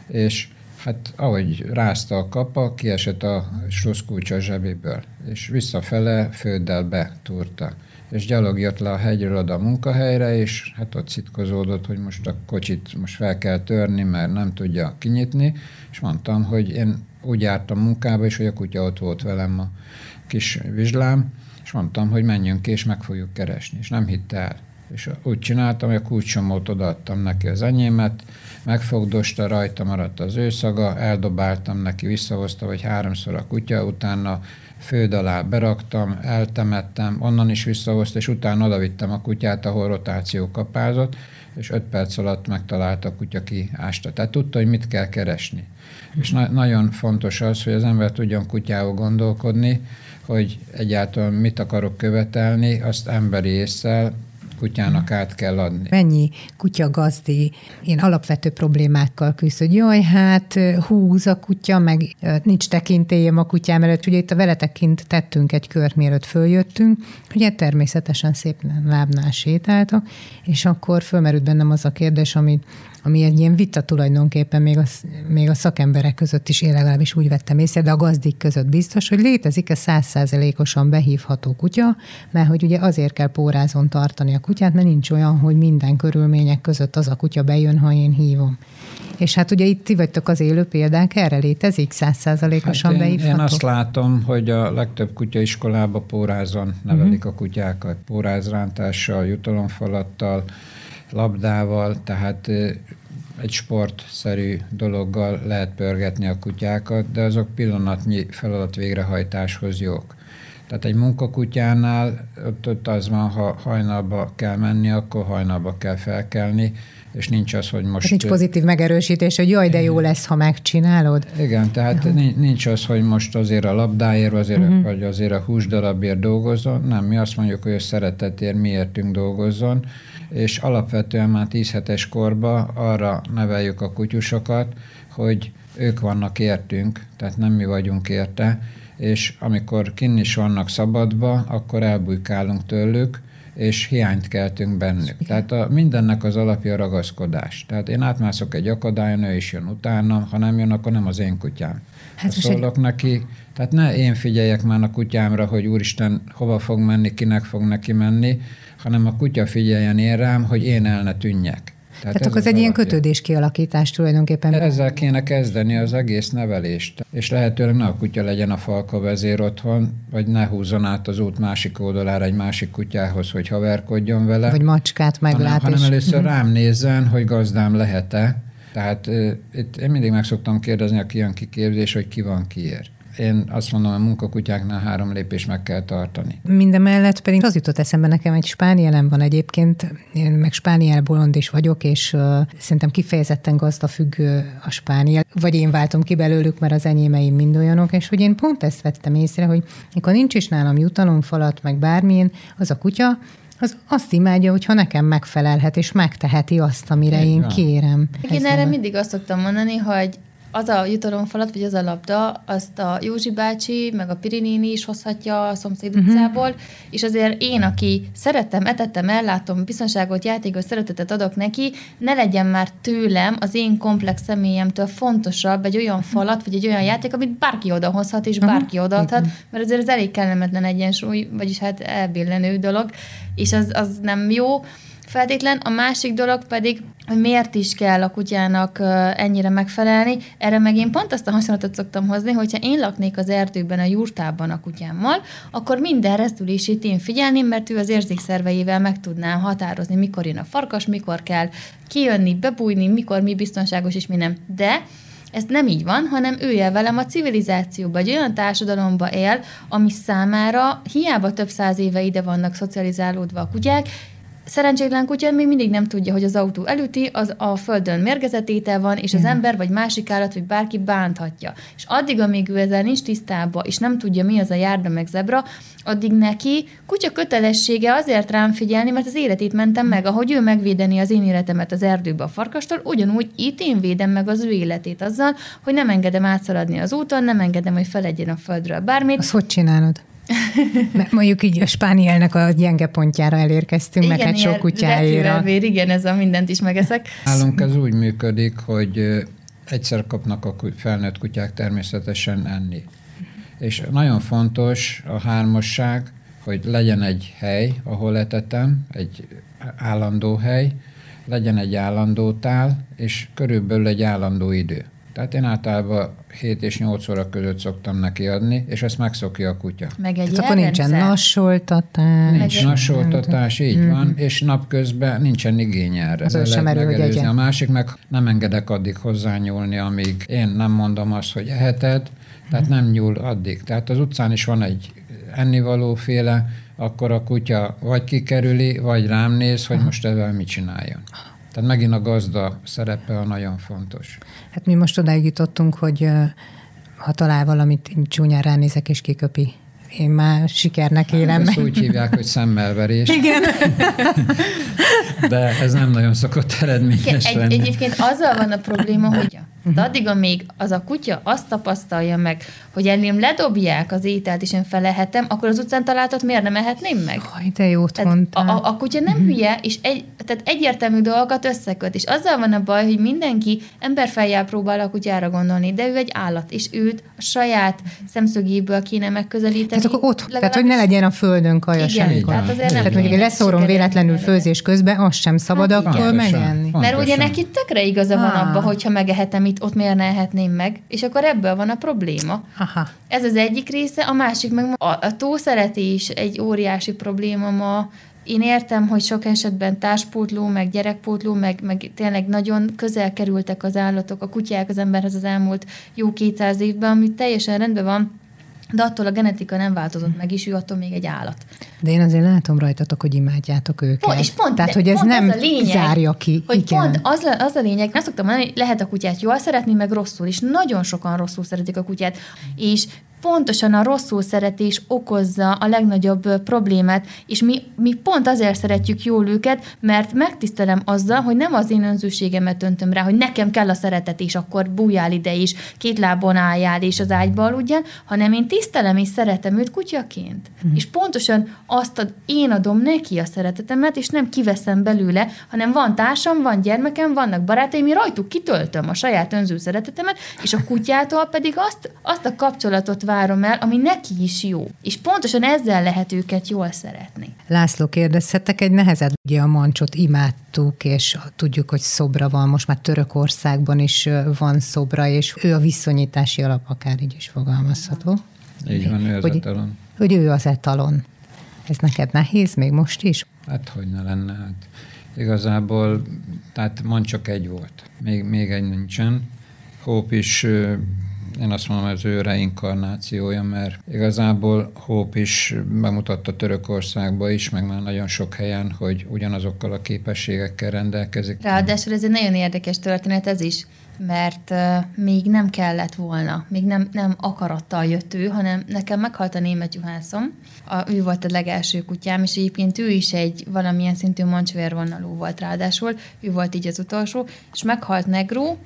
és hát ahogy rázta a kapa, kiesett a sluszkulcs a zsebéből, és visszafele főddel betúrta. És gyalog jött le a hegyről oda a munkahelyre, és hát ott szitkozódott, hogy most a kocsit most fel kell törni, mert nem tudja kinyitni, és mondtam, hogy én úgy jártam munkába, és hogy a kutya ott volt velem a kis vizslám, és mondtam, hogy menjünk ki, és meg fogjuk keresni. És nem hitte el. És úgy csináltam, hogy a kulcsomót odaadtam neki az enyémet, megfogdosta, rajta maradt az őszaga, eldobáltam neki, visszahozta, vagy háromszor a kutya, utána föld alá beraktam, eltemettem, onnan is visszahozta, és utána odavittem a kutyát, ahol rotáció kapázott, és öt perc alatt megtalálta a kutya ki ásta. Tehát tudta, hogy mit kell keresni. És na- nagyon fontos az, hogy az ember tudjon kutyával gondolkodni, hogy egyáltalán mit akarok követelni, azt emberi észsel kutyának át kell adni. Mennyi kutya gazdi én alapvető problémákkal küzd, hogy jaj, hát húz a kutya, meg nincs tekintélyem a kutyám előtt. Ugye itt a veletek kint tettünk egy kört, mielőtt följöttünk, ugye természetesen szép lábnál sétáltak, és akkor fölmerült bennem az a kérdés, amit ami egy ilyen vita tulajdonképpen még a, még a szakemberek között is, én legalábbis úgy vettem észre, de a gazdik között biztos, hogy létezik-e százszázalékosan behívható kutya, mert hogy ugye azért kell pórázon tartani a kutyát, mert nincs olyan, hogy minden körülmények között az a kutya bejön, ha én hívom. És hát ugye itt ti vagytok az élő példák, erre létezik százszázalékosan hát én, én azt látom, hogy a legtöbb kutyaiskolába pórázon nevelik uh-huh. a kutyákat, pórázrántással, jutalomfalattal, labdával, tehát egy sportszerű dologgal lehet pörgetni a kutyákat, de azok pillanatnyi feladat végrehajtáshoz jók. Tehát egy munkakutyánál ott, ott az van, ha hajnalba kell menni, akkor hajnalba kell felkelni, és nincs az, hogy most... Nincs pozitív megerősítés, hogy jaj, de jó lesz, ha megcsinálod. Igen, tehát Jó. nincs az, hogy most azért a labdáért, azért, uh-huh. vagy azért a húsdarabért dolgozzon. Nem, mi azt mondjuk, hogy a szeretetért miértünk dolgozzon, és alapvetően már 10 hetes korba arra neveljük a kutyusokat, hogy ők vannak értünk, tehát nem mi vagyunk érte, és amikor kinn is vannak szabadba, akkor elbújkálunk tőlük, és hiányt keltünk bennük. Tehát a, mindennek az alapja a ragaszkodás. Tehát én átmászok egy akadályon, ő is jön utána, ha nem jön, akkor nem az én kutyám. Hát ha szólok egy... neki, tehát ne én figyeljek már a kutyámra, hogy úristen, hova fog menni, kinek fog neki menni, hanem a kutya figyeljen én rám, hogy én el ne tűnjek. Tehát, Tehát akkor ez egy ilyen kötődés kialakítás tulajdonképpen. Ezzel kéne kezdeni az egész nevelést. És lehetőleg ne a kutya legyen a falka vezér otthon, vagy ne húzzon át az út másik oldalára egy másik kutyához, hogy haverkodjon vele. Vagy macskát meglát. Hanem, hanem először mhm. rám nézzen, hogy gazdám lehet-e. Tehát itt én mindig meg szoktam kérdezni, aki jön kiképzés, hogy ki van kiért én azt mondom, hogy a munkakutyáknál három lépés meg kell tartani. Mindemellett pedig az jutott eszembe nekem, egy spánielem van egyébként, én meg spániel bolond is vagyok, és uh, szerintem kifejezetten gazdafüggő a spániel, vagy én váltom ki belőlük, mert az enyémeim mind olyanok, és hogy én pont ezt vettem észre, hogy mikor nincs is nálam jutalomfalat, meg bármilyen, az a kutya, az azt imádja, hogyha nekem megfelelhet, és megteheti azt, amire én, én kérem. Én erre mindig azt szoktam mondani, hogy az a jutalomfalat, vagy az a labda, azt a Józsi bácsi, meg a Pirinéni is hozhatja a szomszéd uh-huh. utcából, és azért én, aki szerettem, etettem, ellátom, biztonságot, játékot, szeretetet adok neki, ne legyen már tőlem, az én komplex személyemtől fontosabb egy olyan falat, vagy egy olyan játék, amit bárki odahozhat, és bárki uh-huh. odaadhat, mert azért ez elég kellemetlen egyensúly, vagyis hát elbillenő dolog, és az, az nem jó feltétlen. A másik dolog pedig, hogy miért is kell a kutyának ennyire megfelelni. Erre meg én pont azt a hasonlatot szoktam hozni, hogyha én laknék az erdőben, a jurtában a kutyámmal, akkor minden rezdülését én figyelném, mert ő az érzékszerveivel meg tudná határozni, mikor jön a farkas, mikor kell kijönni, bebújni, mikor mi biztonságos és mi nem. De ez nem így van, hanem ő él velem a civilizációba, egy olyan társadalomba él, ami számára hiába több száz éve ide vannak szocializálódva a kutyák, szerencsétlen kutya még mindig nem tudja, hogy az autó elüti, az a földön mérgezetétel van, és az ember vagy másik állat, vagy bárki bánthatja. És addig, amíg ő ezzel nincs tisztában, és nem tudja, mi az a járda meg zebra, addig neki kutya kötelessége azért rám figyelni, mert az életét mentem meg, ahogy ő megvédeni az én életemet az erdőbe a farkastól, ugyanúgy itt én védem meg az ő életét azzal, hogy nem engedem átszaladni az úton, nem engedem, hogy feledjen a földről bármit. Azt hogy csinálod? Mert mondjuk így a spánielnek a gyenge pontjára elérkeztünk, igen, meg hát sok kutyáira. Vér, igen, ez a mindent is megeszek. Nálunk ez úgy működik, hogy egyszer kapnak a felnőtt kutyák természetesen enni. És nagyon fontos a hármasság, hogy legyen egy hely, ahol etetem, egy állandó hely, legyen egy állandó tál, és körülbelül egy állandó idő. Tehát én általában 7 és 8 óra között szoktam neki adni, és ezt megszokja a kutya. Meg egy Tehát akkor nincsen nassoltatás. Nincs nassoltatás, így mm. van, és napközben nincsen igény erre. Az sem erő, hogy A másik meg nem engedek addig hozzányúlni, amíg én nem mondom azt, hogy eheted, tehát mm. nem nyúl addig. Tehát az utcán is van egy ennivalóféle, akkor a kutya vagy kikerüli, vagy rám néz, hogy most ezzel mit csináljon. Tehát megint a gazda szerepe a nagyon fontos. Hát mi most odáig jutottunk, hogy ha talál valamit, csúnyán ránézek és kiköpi én már sikernek élem Ezt meg. úgy hívják, hogy szemmelverés, Igen. de ez nem nagyon szokott eredményes Egy, lenni. egyébként azzal van a probléma, hogy de addig, amíg az a kutya azt tapasztalja meg, hogy enném ledobják az ételt, és én felehetem, akkor az utcán találtat miért nem ehetném meg? Aj, de jót Tehát mondtál. a, a kutya nem hülye, és egy, tehát egyértelmű dolgokat összeköt, és azzal van a baj, hogy mindenki emberfejjel próbál a kutyára gondolni, de ő egy állat, és őt a saját szemszögéből kéne megközelíteni. Tehát akkor ott, tehát hogy ne legyen a földön kaja Igen, semmikor. tehát azért nem Tehát mondjuk leszórom véletlenül főzés közben, az sem szabad Hát akkor megenni. Mert ugye neki tökre igaza van abban, hogyha megehetem itt, ott miért ne ehetném meg, és akkor ebből van a probléma. Aha. Ez az egyik része, a másik meg a, a túlszeretés egy óriási probléma ma. Én értem, hogy sok esetben társpótló, meg gyerekpótló, meg, meg tényleg nagyon közel kerültek az állatok, a kutyák az emberhez az elmúlt jó 200 évben, ami teljesen rendben van, de attól a genetika nem változott meg, és ő attól még egy állat. De én azért látom rajtatok, hogy imádjátok őket. Pont, és pont, Tehát, hogy ez pont nem az a lényeg, zárja ki. Hogy Igen. pont az, a- az a lényeg, nem szoktam mondani, hogy lehet a kutyát jól szeretni, meg rosszul, és nagyon sokan rosszul szeretik a kutyát, és pontosan a rosszul szeretés okozza a legnagyobb problémát, és mi, mi pont azért szeretjük jól őket, mert megtisztelem azzal, hogy nem az én önzőségemet öntöm rá, hogy nekem kell a szeretet, és akkor bújjál ide is, két lábon álljál, és az ágyba aludjál, hanem én tisztelem és szeretem őt kutyaként. Mm. És pontosan azt ad, én adom neki a szeretetemet, és nem kiveszem belőle, hanem van társam, van gyermekem, vannak barátaim, én rajtuk kitöltöm a saját önző szeretetemet, és a kutyától pedig azt, azt a kapcsolatot várom el, ami neki is jó. És pontosan ezzel lehet őket jól szeretni. László, kérdezhetek egy nehezet. Ugye a mancsot imádtuk, és tudjuk, hogy szobra van, most már Törökországban is van szobra, és ő a viszonyítási alap, akár így is fogalmazható. Így van, ő az Hogy- etalon. Hogy ő az etalon. Ez neked nehéz még most is? Hát hogy ne lenne, hát igazából, tehát mond csak egy volt, még, még egy nincsen. Hope is, én azt mondom, ez ő reinkarnációja, mert igazából Hope is bemutatta Törökországba is, meg már nagyon sok helyen, hogy ugyanazokkal a képességekkel rendelkezik. Ráadásul ez egy nagyon érdekes történet ez is, mert uh, még nem kellett volna, még nem, nem akarattal jött ő, hanem nekem meghalt a német juhászom, a, ő volt a legelső kutyám, és egyébként ő is egy valamilyen szintű mancsvérvonalú volt ráadásul, ő volt így az utolsó, és meghalt Negró,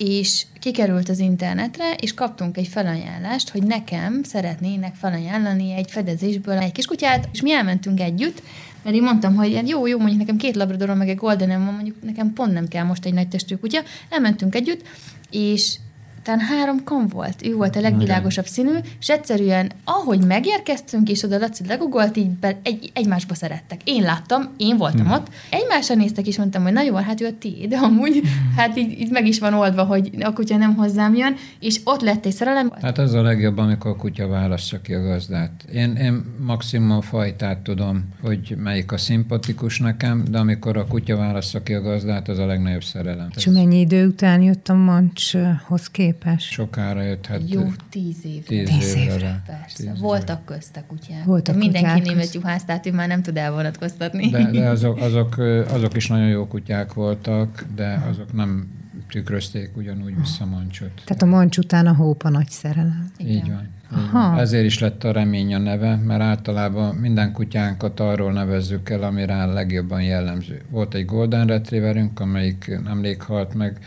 és kikerült az internetre, és kaptunk egy felajánlást, hogy nekem szeretnének felajánlani egy fedezésből egy kiskutyát, és mi elmentünk együtt, mert én mondtam, hogy hát jó, jó, mondjuk nekem két labradorom, meg egy goldenem van, mondjuk nekem pont nem kell most egy nagy testű kutya. Elmentünk együtt, és talán három kam volt. Ő volt a legvilágosabb színű, és egyszerűen, ahogy megérkeztünk, és oda Laci legugolt, így be, egy, egymásba szerettek. Én láttam, én voltam hmm. ott. Egymásra néztek, és mondtam, hogy na jó, hát ő a tiéd, amúgy, hát így, így meg is van oldva, hogy a kutya nem hozzám jön, és ott lett egy szerelem. Hát az a legjobb, amikor a kutya választja ki a gazdát. Én, én maximum fajtát tudom, hogy melyik a szimpatikus nekem, de amikor a kutya választja ki a gazdát, az a legnagyobb szerelem. És mennyi idő után jött a mancshoz képes? Sokára jött, hát Jó tíz év. tíz, Tíz évre. évre. Persze, Tíz voltak közt a kutyák. Voltak De mindenki kutyák német juhász, tehát ő már nem tud elvonatkoztatni. De, de azok, azok, azok is nagyon jó kutyák voltak, de azok nem tükrözték ugyanúgy vissza mancsot. Tehát a mancs után a hópa nagy szerelem. Igen. Így van. Aha. Ezért is lett a remény a neve, mert általában minden kutyánkat arról nevezzük el, ami rá legjobban jellemző. Volt egy Golden Retrieverünk, amelyik nemrég halt meg,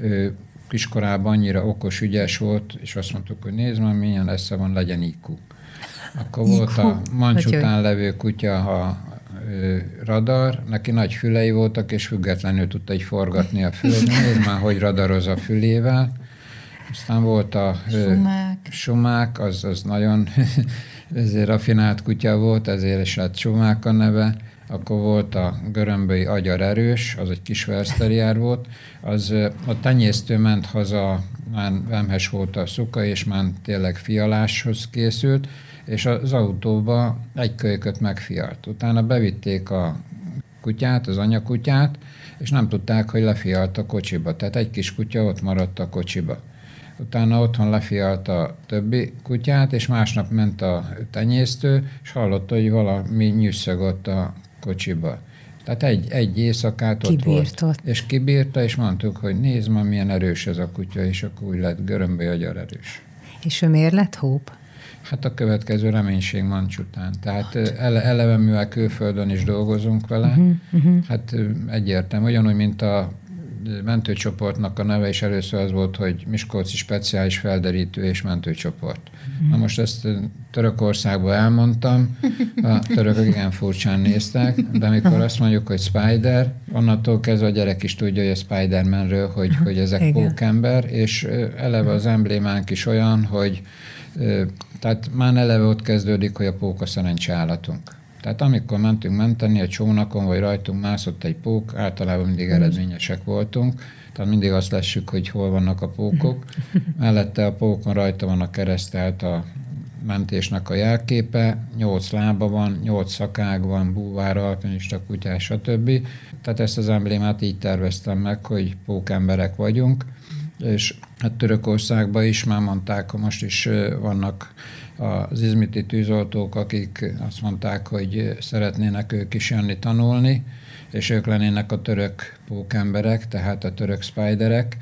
ő kiskorában annyira okos, ügyes volt, és azt mondtuk, hogy nézd már, milyen esze van, legyen IQ. Akkor volt IQ. a mancs Hogy után levő kutya, a ö, radar, neki nagy fülei voltak, és függetlenül tudta így forgatni a fülét. Nézd már, hogy radaroz a fülével. Aztán volt a Sumák. Sumák, az, az nagyon ezért rafinált kutya volt, ezért is lett Sumák a neve. Akkor volt a görömböi agyar erős, az egy kis verszteriár volt. Az a tenyésztő ment haza, már vemhes volt a szuka, és már tényleg fialáshoz készült, és az autóba egy kölyköt megfialt. Utána bevitték a kutyát, az anyakutyát, és nem tudták, hogy lefialt a kocsiba. Tehát egy kis kutya ott maradt a kocsiba. Utána otthon lefialt a többi kutyát, és másnap ment a tenyésztő, és hallotta, hogy valami nyüsszögött a kocsiba. Tehát egy, egy éjszakát ott Kibírt volt. És kibírta, és mondtuk, hogy nézd ma, milyen erős ez a kutya, és akkor úgy lett görömbé agyar erős. És ő miért lett hóp? Hát a következő reménység mancs után. Tehát ele, eleve, mivel külföldön is dolgozunk vele, uh-huh, uh-huh. hát egyértelmű, ugyanúgy, mint a mentőcsoportnak a neve is először az volt, hogy Miskolci Speciális Felderítő és Mentőcsoport. Na most ezt Törökországban elmondtam, a törökök igen furcsán néztek, de amikor azt mondjuk, hogy Spider, onnantól kezdve a gyerek is tudja, hogy a Spidermanről, hogy, hogy ezek igen. pókember, és eleve az emblémánk is olyan, hogy tehát már eleve ott kezdődik, hogy a pók a szerencseállatunk. Tehát amikor mentünk menteni, egy csónakon vagy rajtunk mászott egy pók, általában mindig eredményesek voltunk, tehát mindig azt lessük, hogy hol vannak a pókok. Mellette a pókon rajta van a keresztelt a mentésnek a jelképe, nyolc lába van, nyolc szakág van, búvár, alpinista, kutyás, stb. Tehát ezt az emblémát így terveztem meg, hogy pókemberek vagyunk, és hát Törökországban is már mondták, most is vannak az izmiti tűzoltók, akik azt mondták, hogy szeretnének ők is jönni tanulni, és ők lennének a török pókemberek, tehát a török spiderek,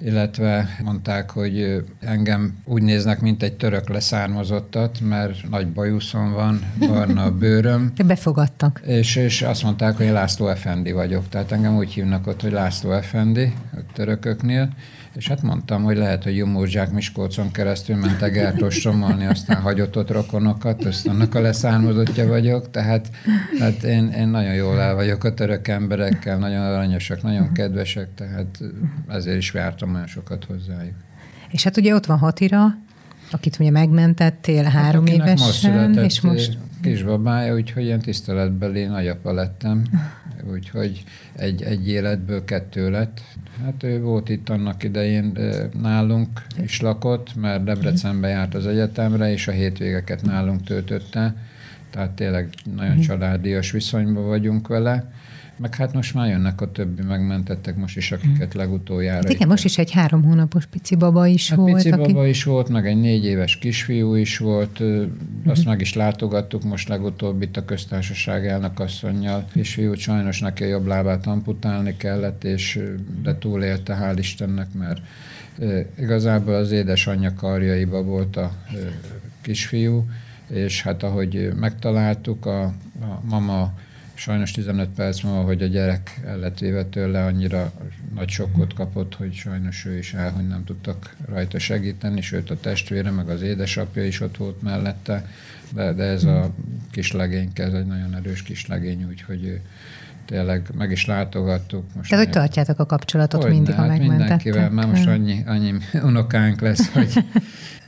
illetve mondták, hogy engem úgy néznek, mint egy török leszármazottat, mert nagy bajuszom van, barna a bőröm. Befogadtak. És, és azt mondták, hogy László Efendi vagyok. Tehát engem úgy hívnak ott, hogy László Efendi a törököknél, és hát mondtam, hogy lehet, hogy Jumózsák Miskolcon keresztül mentek eltostromolni, aztán hagyott ott rokonokat, azt annak a leszármazottja vagyok, tehát hát én, én nagyon jól el vagyok a török emberekkel, nagyon aranyosak, nagyon kedvesek, tehát ezért is vártam olyan sokat hozzájuk. És hát ugye ott van Hatira, akit ugye megmentettél hát három évesen, most és most... kisbabája, úgyhogy ilyen tiszteletbeli nagyapa lettem, úgyhogy egy, egy életből kettő lett. Hát ő volt itt annak idején nálunk is lakott, mert Debrecenbe járt az egyetemre, és a hétvégeket nálunk töltötte. Tehát tényleg nagyon mhm. családias viszonyban vagyunk vele. Meg hát most már jönnek a többi, megmentettek most is, akiket mhm. legutoljára. Hát igen, most is egy három hónapos pici baba is hát volt. Pici aki... baba is volt, meg egy négy éves kisfiú is volt. Azt uh meg is látogattuk most legutóbb itt a köztársaság elnökasszonynal. Kisfiú sajnos neki a jobb lábát amputálni kellett, és de túlélte, hál' Istennek, mert igazából az édesanyja karjaiba volt a kisfiú, és hát ahogy megtaláltuk, a, a mama Sajnos 15 perc múlva, hogy a gyerek el lett véve tőle, annyira nagy sokkot kapott, hogy sajnos ő is el, hogy nem tudtak rajta segíteni, sőt a testvére, meg az édesapja is ott volt mellette, de, de ez a kislegény, ez egy nagyon erős kislegény, úgyhogy tényleg meg is látogattuk. Most Tehát, hogy tartjátok a kapcsolatot hogy mindig, ha hát mindenkivel, már most annyi, annyi unokánk lesz, hogy...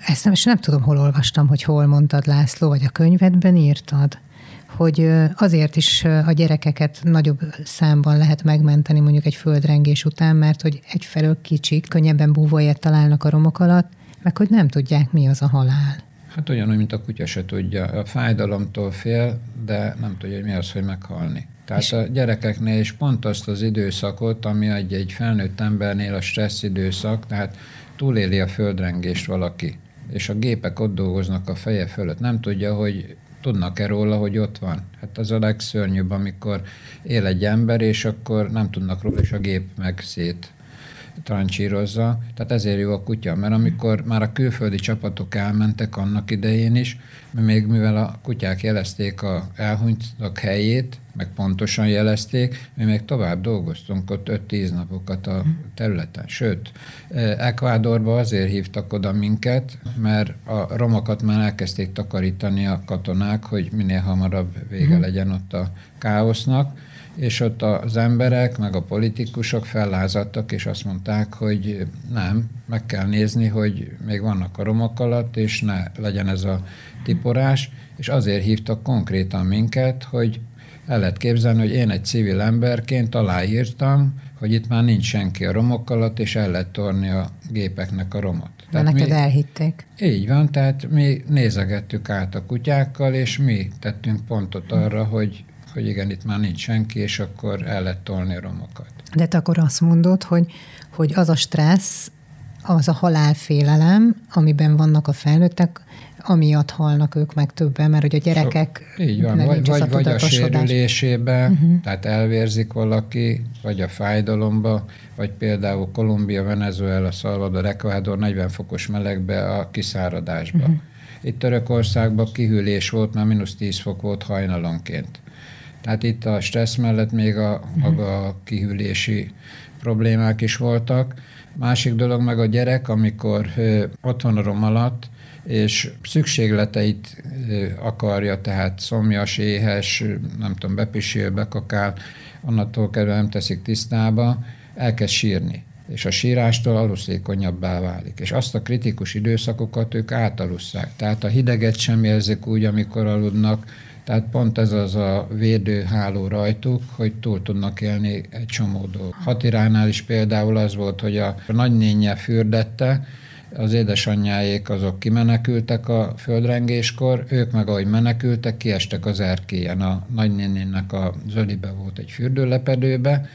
Ezt nem, és nem tudom, hol olvastam, hogy hol mondtad, László, vagy a könyvedben írtad, hogy azért is a gyerekeket nagyobb számban lehet megmenteni mondjuk egy földrengés után, mert hogy egyfelől kicsik, könnyebben búvóját találnak a romok alatt, meg hogy nem tudják, mi az a halál. Hát ugyanúgy, mint a kutya se tudja. A fájdalomtól fél, de nem tudja, hogy mi az, hogy meghalni. Tehát és a gyerekeknél is pont azt az időszakot, ami egy, egy felnőtt embernél a stressz időszak, tehát túléli a földrengést valaki, és a gépek ott dolgoznak a feje fölött. Nem tudja, hogy tudnak-e róla, hogy ott van? Hát az a legszörnyűbb, amikor él egy ember, és akkor nem tudnak róla, és a gép meg szét trancsírozza. Tehát ezért jó a kutya, mert amikor már a külföldi csapatok elmentek annak idején is, még mivel a kutyák jelezték a elhunytak helyét, meg pontosan jelezték, mi még tovább dolgoztunk ott 5-10 napokat a területen. Sőt, Ekvádorba azért hívtak oda minket, mert a romokat már elkezdték takarítani a katonák, hogy minél hamarabb vége mhm. legyen ott a káosznak, és ott az emberek, meg a politikusok fellázadtak, és azt mondták, hogy nem, meg kell nézni, hogy még vannak a romok alatt, és ne legyen ez a tiporás, és azért hívtak konkrétan minket, hogy el lehet képzelni, hogy én egy civil emberként aláírtam, hogy itt már nincs senki a romok alatt, és el lehet torni a gépeknek a romot. Tehát neked mi, elhitték. Így van, tehát mi nézegettük át a kutyákkal, és mi tettünk pontot arra, hogy, hogy igen, itt már nincs senki, és akkor el lehet tolni a romokat. De te akkor azt mondod, hogy, hogy az a stressz, az a halálfélelem, amiben vannak a felnőttek, amiatt halnak ők meg többen, mert hogy a gyerekek... So, így van, vagy, vagy, vagy a sérülésébe, uh-huh. tehát elvérzik valaki, vagy a fájdalomba, vagy például Kolumbia, Venezuela, Salvador, Ecuador 40 fokos melegbe a kiszáradásba. Uh-huh. Itt Törökországban kihűlés volt, már mínusz 10 fok volt hajnalonként. Tehát itt a stressz mellett még a maga a kihűlési problémák is voltak. Másik dolog meg a gyerek, amikor ott van a rom alatt, és szükségleteit akarja, tehát szomjas, éhes, nem tudom, bepisil, bekakál, onnantól kezdve nem teszik tisztába, elkezd sírni és a sírástól aluszékonyabbá válik. És azt a kritikus időszakokat ők átalusszák. Tehát a hideget sem érzik úgy, amikor aludnak, tehát pont ez az a védőháló rajtuk, hogy túl tudnak élni egy csomó dolgot. Hatiránál is például az volt, hogy a nagynénye fürdette, az édesanyjáék azok kimenekültek a földrengéskor, ők meg ahogy menekültek, kiestek az erkélyen. A nagynénének a zölibe volt egy fürdőlepedőbe,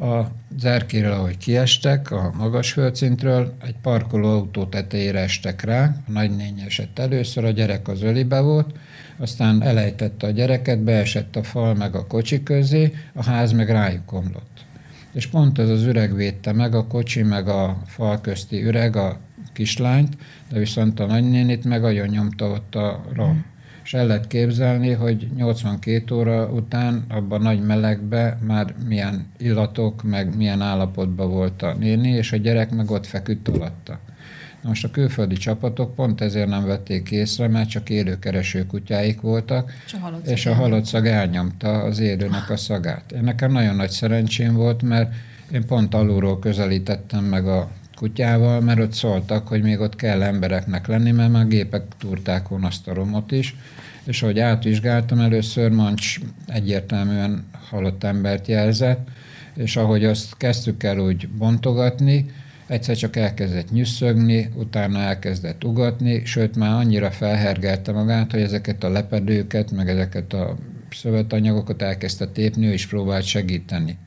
az erkéről, ahogy kiestek a magas földszintről, egy parkoló autó tetejére estek rá, a nagynény esett először, a gyerek az ölibe volt, aztán elejtette a gyereket, beesett a fal meg a kocsi közé, a ház meg rájuk omlott. És pont ez az üreg védte meg, a kocsi meg a fal közti üreg a kislányt, de viszont a nagynénit meg agyon nyomta ott a rom. És el lehet képzelni, hogy 82 óra után abban a nagy melegbe már milyen illatok, meg milyen állapotban volt a néni, és a gyerek meg ott feküdt alatta. Na most a külföldi csapatok pont ezért nem vették észre, mert csak élőkereső kutyáik voltak, a és a halott szag elnyomta az élőnek a szagát. Én nekem nagyon nagy szerencsém volt, mert én pont alulról közelítettem meg a kutyával, mert ott szóltak, hogy még ott kell embereknek lenni, mert már gépek túrták volna azt a romot is, és ahogy átvizsgáltam, először Mancs egyértelműen halott embert jelzett, és ahogy azt kezdtük el úgy bontogatni, egyszer csak elkezdett nyüsszögni, utána elkezdett ugatni, sőt már annyira felhergelte magát, hogy ezeket a lepedőket, meg ezeket a szövetanyagokat elkezdte tépni, ő is próbált segíteni.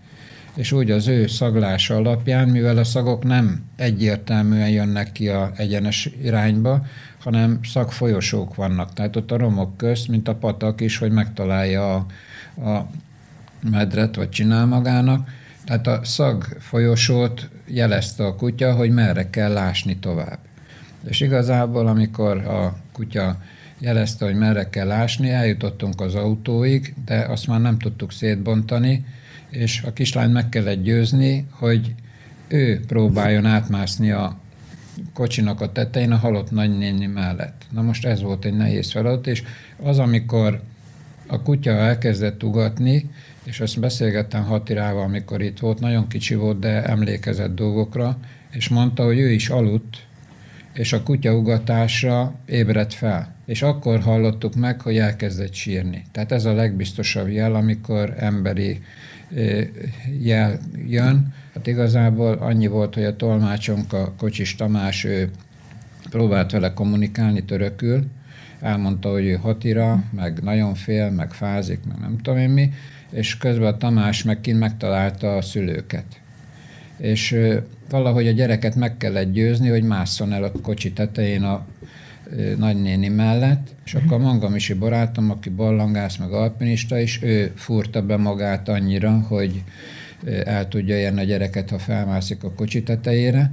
És úgy az ő szaglása alapján, mivel a szagok nem egyértelműen jönnek ki a egyenes irányba, hanem szagfolyosók vannak. Tehát ott a romok közt, mint a patak is, hogy megtalálja a, a medret, vagy csinál magának, tehát a szag folyosót jelezte a kutya, hogy merre kell lásni tovább. És igazából, amikor a kutya jelezte, hogy merre kell lásni, eljutottunk az autóig, de azt már nem tudtuk szétbontani, és a kislány meg kellett győzni, hogy ő próbáljon átmászni a kocsinak a tetején a halott nagynéni mellett. Na most ez volt egy nehéz feladat, és az, amikor a kutya elkezdett ugatni, és azt beszélgettem Hatirával, amikor itt volt, nagyon kicsi volt, de emlékezett dolgokra, és mondta, hogy ő is aludt, és a kutya ugatásra ébredt fel. És akkor hallottuk meg, hogy elkezdett sírni. Tehát ez a legbiztosabb jel, amikor emberi jel jön. Hát igazából annyi volt, hogy a tolmácsunk, a Kocsis Tamás, ő próbált vele kommunikálni törökül, elmondta, hogy ő hatira, meg nagyon fél, meg fázik, meg nem tudom én mi, és közben a Tamás meg kint megtalálta a szülőket. És valahogy a gyereket meg kellett győzni, hogy másszon el a kocsi tetején a nagynéni mellett, és akkor a Mangamisi barátom, aki ballangász, meg alpinista is, ő furta be magát annyira, hogy el tudja érni a gyereket, ha felmászik a kocsi tetejére,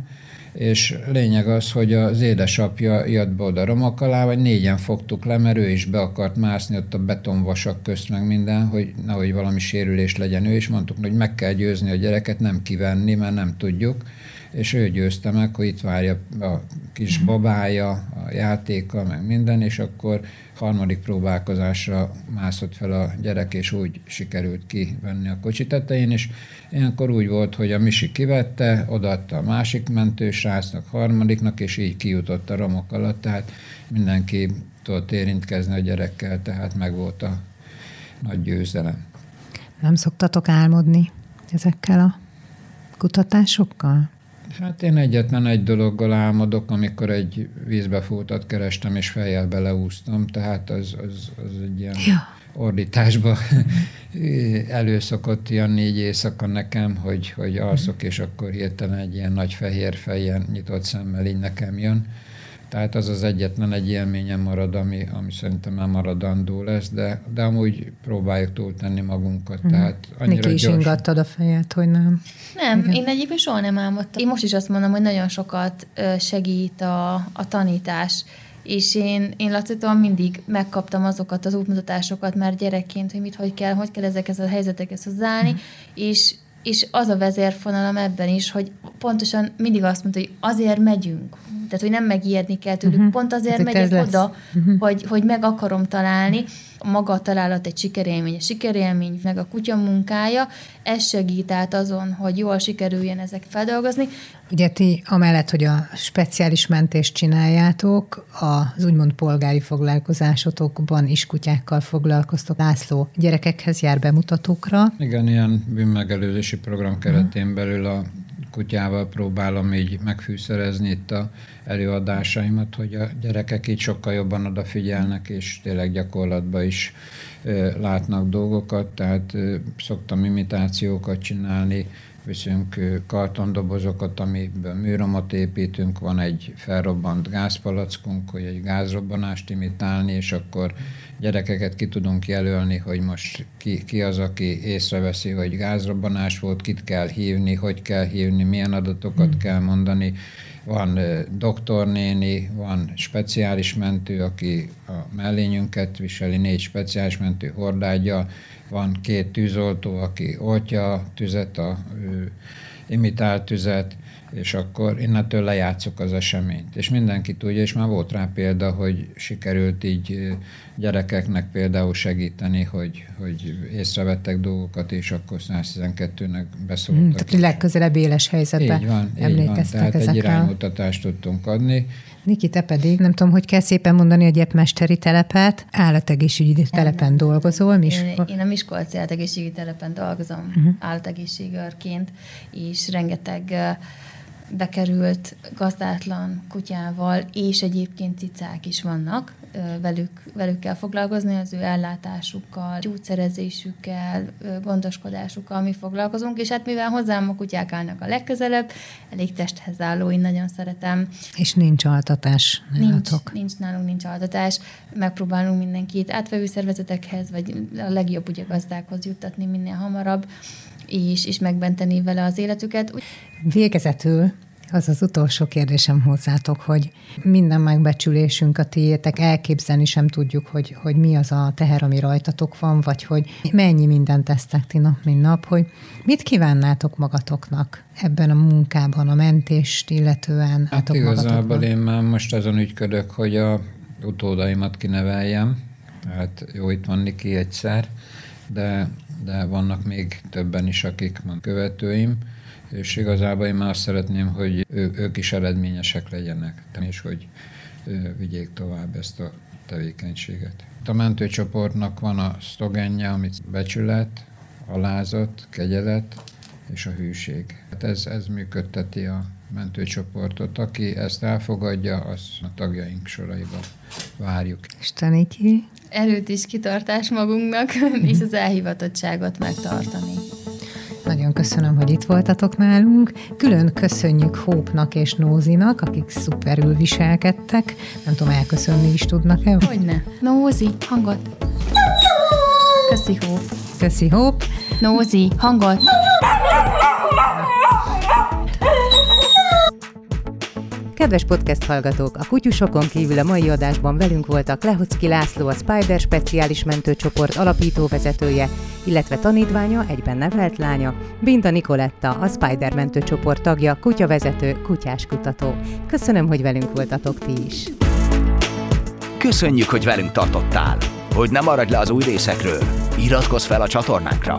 és lényeg az, hogy az édesapja jött be oda romok alá, vagy négyen fogtuk le, mert ő is be akart mászni ott a betonvasak közt, meg minden, hogy nehogy valami sérülés legyen. Ő, is mondtuk, hogy meg kell győzni a gyereket, nem kivenni, mert nem tudjuk és ő győzte meg, hogy itt várja a kis babája, a játéka, meg minden, és akkor harmadik próbálkozásra mászott fel a gyerek, és úgy sikerült kivenni a kocsi tetején, és ilyenkor úgy volt, hogy a Misi kivette, odaadta a másik mentősrácnak, harmadiknak, és így kijutott a romok alatt, tehát mindenki tudott érintkezni a gyerekkel, tehát meg volt a nagy győzelem. Nem szoktatok álmodni ezekkel a kutatásokkal? Hát én egyetlen egy dologgal álmodok, amikor egy vízbefútat kerestem, és fejjel beleúztam, tehát az, az, az egy ilyen ja. ordításba előszokott ilyen négy éjszaka nekem, hogy, hogy alszok, és akkor hirtelen egy ilyen nagy fehér fejjel nyitott szemmel így nekem jön. Tehát az az egyetlen egy élményem marad, ami, ami szerintem nem maradandó lesz, de, de amúgy próbáljuk túltenni magunkat. Mm. Tehát annyira Niki is gyors. ingattad a fejet, hogy nem. Nem, Igen. én egyébként soha nem álmodtam. Én most is azt mondom, hogy nagyon sokat segít a, a tanítás, és én, én Lacitól mindig megkaptam azokat az útmutatásokat már gyerekként, hogy mit, hogy kell, hogy kell ezekhez a helyzetekhez hozzáállni, és és az a vezérfonalam ebben is, hogy pontosan mindig azt mondta, hogy azért megyünk. Tehát, hogy nem megijedni kell tőlük. Uh-huh. Pont azért hát, megyek oda, uh-huh. hogy, hogy meg akarom találni. Maga a találat egy sikerélmény, a sikerélmény, meg a kutya munkája, ez segít át azon, hogy jól sikerüljen ezek feldolgozni. Ugye ti amellett, hogy a speciális mentést csináljátok, az úgymond polgári foglalkozásotokban is kutyákkal foglalkoztok. László gyerekekhez jár bemutatókra. Igen, ilyen bűnmegelőzési program keretén belül a kutyával próbálom így megfűszerezni itt a előadásaimat, hogy a gyerekek így sokkal jobban odafigyelnek, és tényleg gyakorlatban is látnak dolgokat, tehát szoktam imitációkat csinálni, viszünk kartondobozokat, amiből műromot építünk, van egy felrobbant gázpalackunk, hogy egy gázrobbanást imitálni, és akkor gyerekeket ki tudunk jelölni, hogy most ki, ki az, aki észreveszi, hogy gázrobbanás volt, kit kell hívni, hogy kell hívni, milyen adatokat hmm. kell mondani. Van doktornéni, van speciális mentő, aki a mellényünket viseli, négy speciális mentő hordágya, van két tűzoltó, aki oltja a tüzet, a ő, imitált tüzet, és akkor innentől lejátszuk az eseményt. És mindenki tudja, és már volt rá példa, hogy sikerült így gyerekeknek például segíteni, hogy, hogy észrevettek dolgokat, és akkor 112-nek beszóltak. Hmm, tehát legközelebb éles helyzetben így van, így van. Tehát ezekre. egy iránymutatást tudtunk adni. Niki, te pedig, nem tudom, hogy kell szépen mondani a gyepmesteri telepet, állategészségügyi telepen dolgozol. Miskol... Én, a Miskolci állategészségügyi telepen dolgozom uh-huh. állategészségőrként, és rengeteg bekerült gazdátlan kutyával, és egyébként cicák is vannak, velük, velük kell foglalkozni, az ő ellátásukkal, gyógyszerezésükkel, gondoskodásukkal mi foglalkozunk, és hát mivel hozzám a kutyák állnak a legközelebb, elég testhez álló, én nagyon szeretem. És nincs altatás Nincs, nincs nálunk nincs altatás. Megpróbálunk mindenkit átvevő szervezetekhez, vagy a legjobb ugye gazdákhoz juttatni minél hamarabb, és, és megmenteni vele az életüket. Végezetül az az utolsó kérdésem hozzátok, hogy minden megbecsülésünk a tiétek, elképzelni sem tudjuk, hogy, hogy mi az a teher, ami rajtatok van, vagy hogy mennyi mindent tesztek ti nap, mint nap, hogy mit kívánnátok magatoknak ebben a munkában, a mentést illetően? Hát igazából magatoknak? én már most azon ügyködök, hogy a utódaimat kineveljem. Hát jó, itt van Niki egyszer, de, de vannak még többen is, akik van követőim, és igazából én már azt szeretném, hogy ő, ők is eredményesek legyenek, és hogy vigyék tovább ezt a tevékenységet. A mentőcsoportnak van a szlogenje, amit becsület, alázat, kegyelet és a hűség. Hát ez, ez működteti a mentőcsoportot. Aki ezt elfogadja, az a tagjaink soraiba várjuk. Isteniki! Erőt is kitartás magunknak, és az elhivatottságot megtartani. Nagyon köszönöm, hogy itt voltatok nálunk. Külön köszönjük Hópnak és Nózinak, akik szuperül viselkedtek. Nem tudom, elköszönni is tudnak-e? Hogyne. Nózi, hangot. Köszi, Hóp. Köszi, Hóp. Nózi, hangot. Kedves podcast hallgatók, a kutyusokon kívül a mai adásban velünk voltak Lehocki László, a Spider speciális mentőcsoport alapító vezetője, illetve tanítványa, egyben nevelt lánya, Binda Nikoletta, a Spider mentőcsoport tagja, kutyavezető, kutyáskutató. Köszönöm, hogy velünk voltatok ti is. Köszönjük, hogy velünk tartottál. Hogy ne maradj le az új részekről, iratkozz fel a csatornánkra.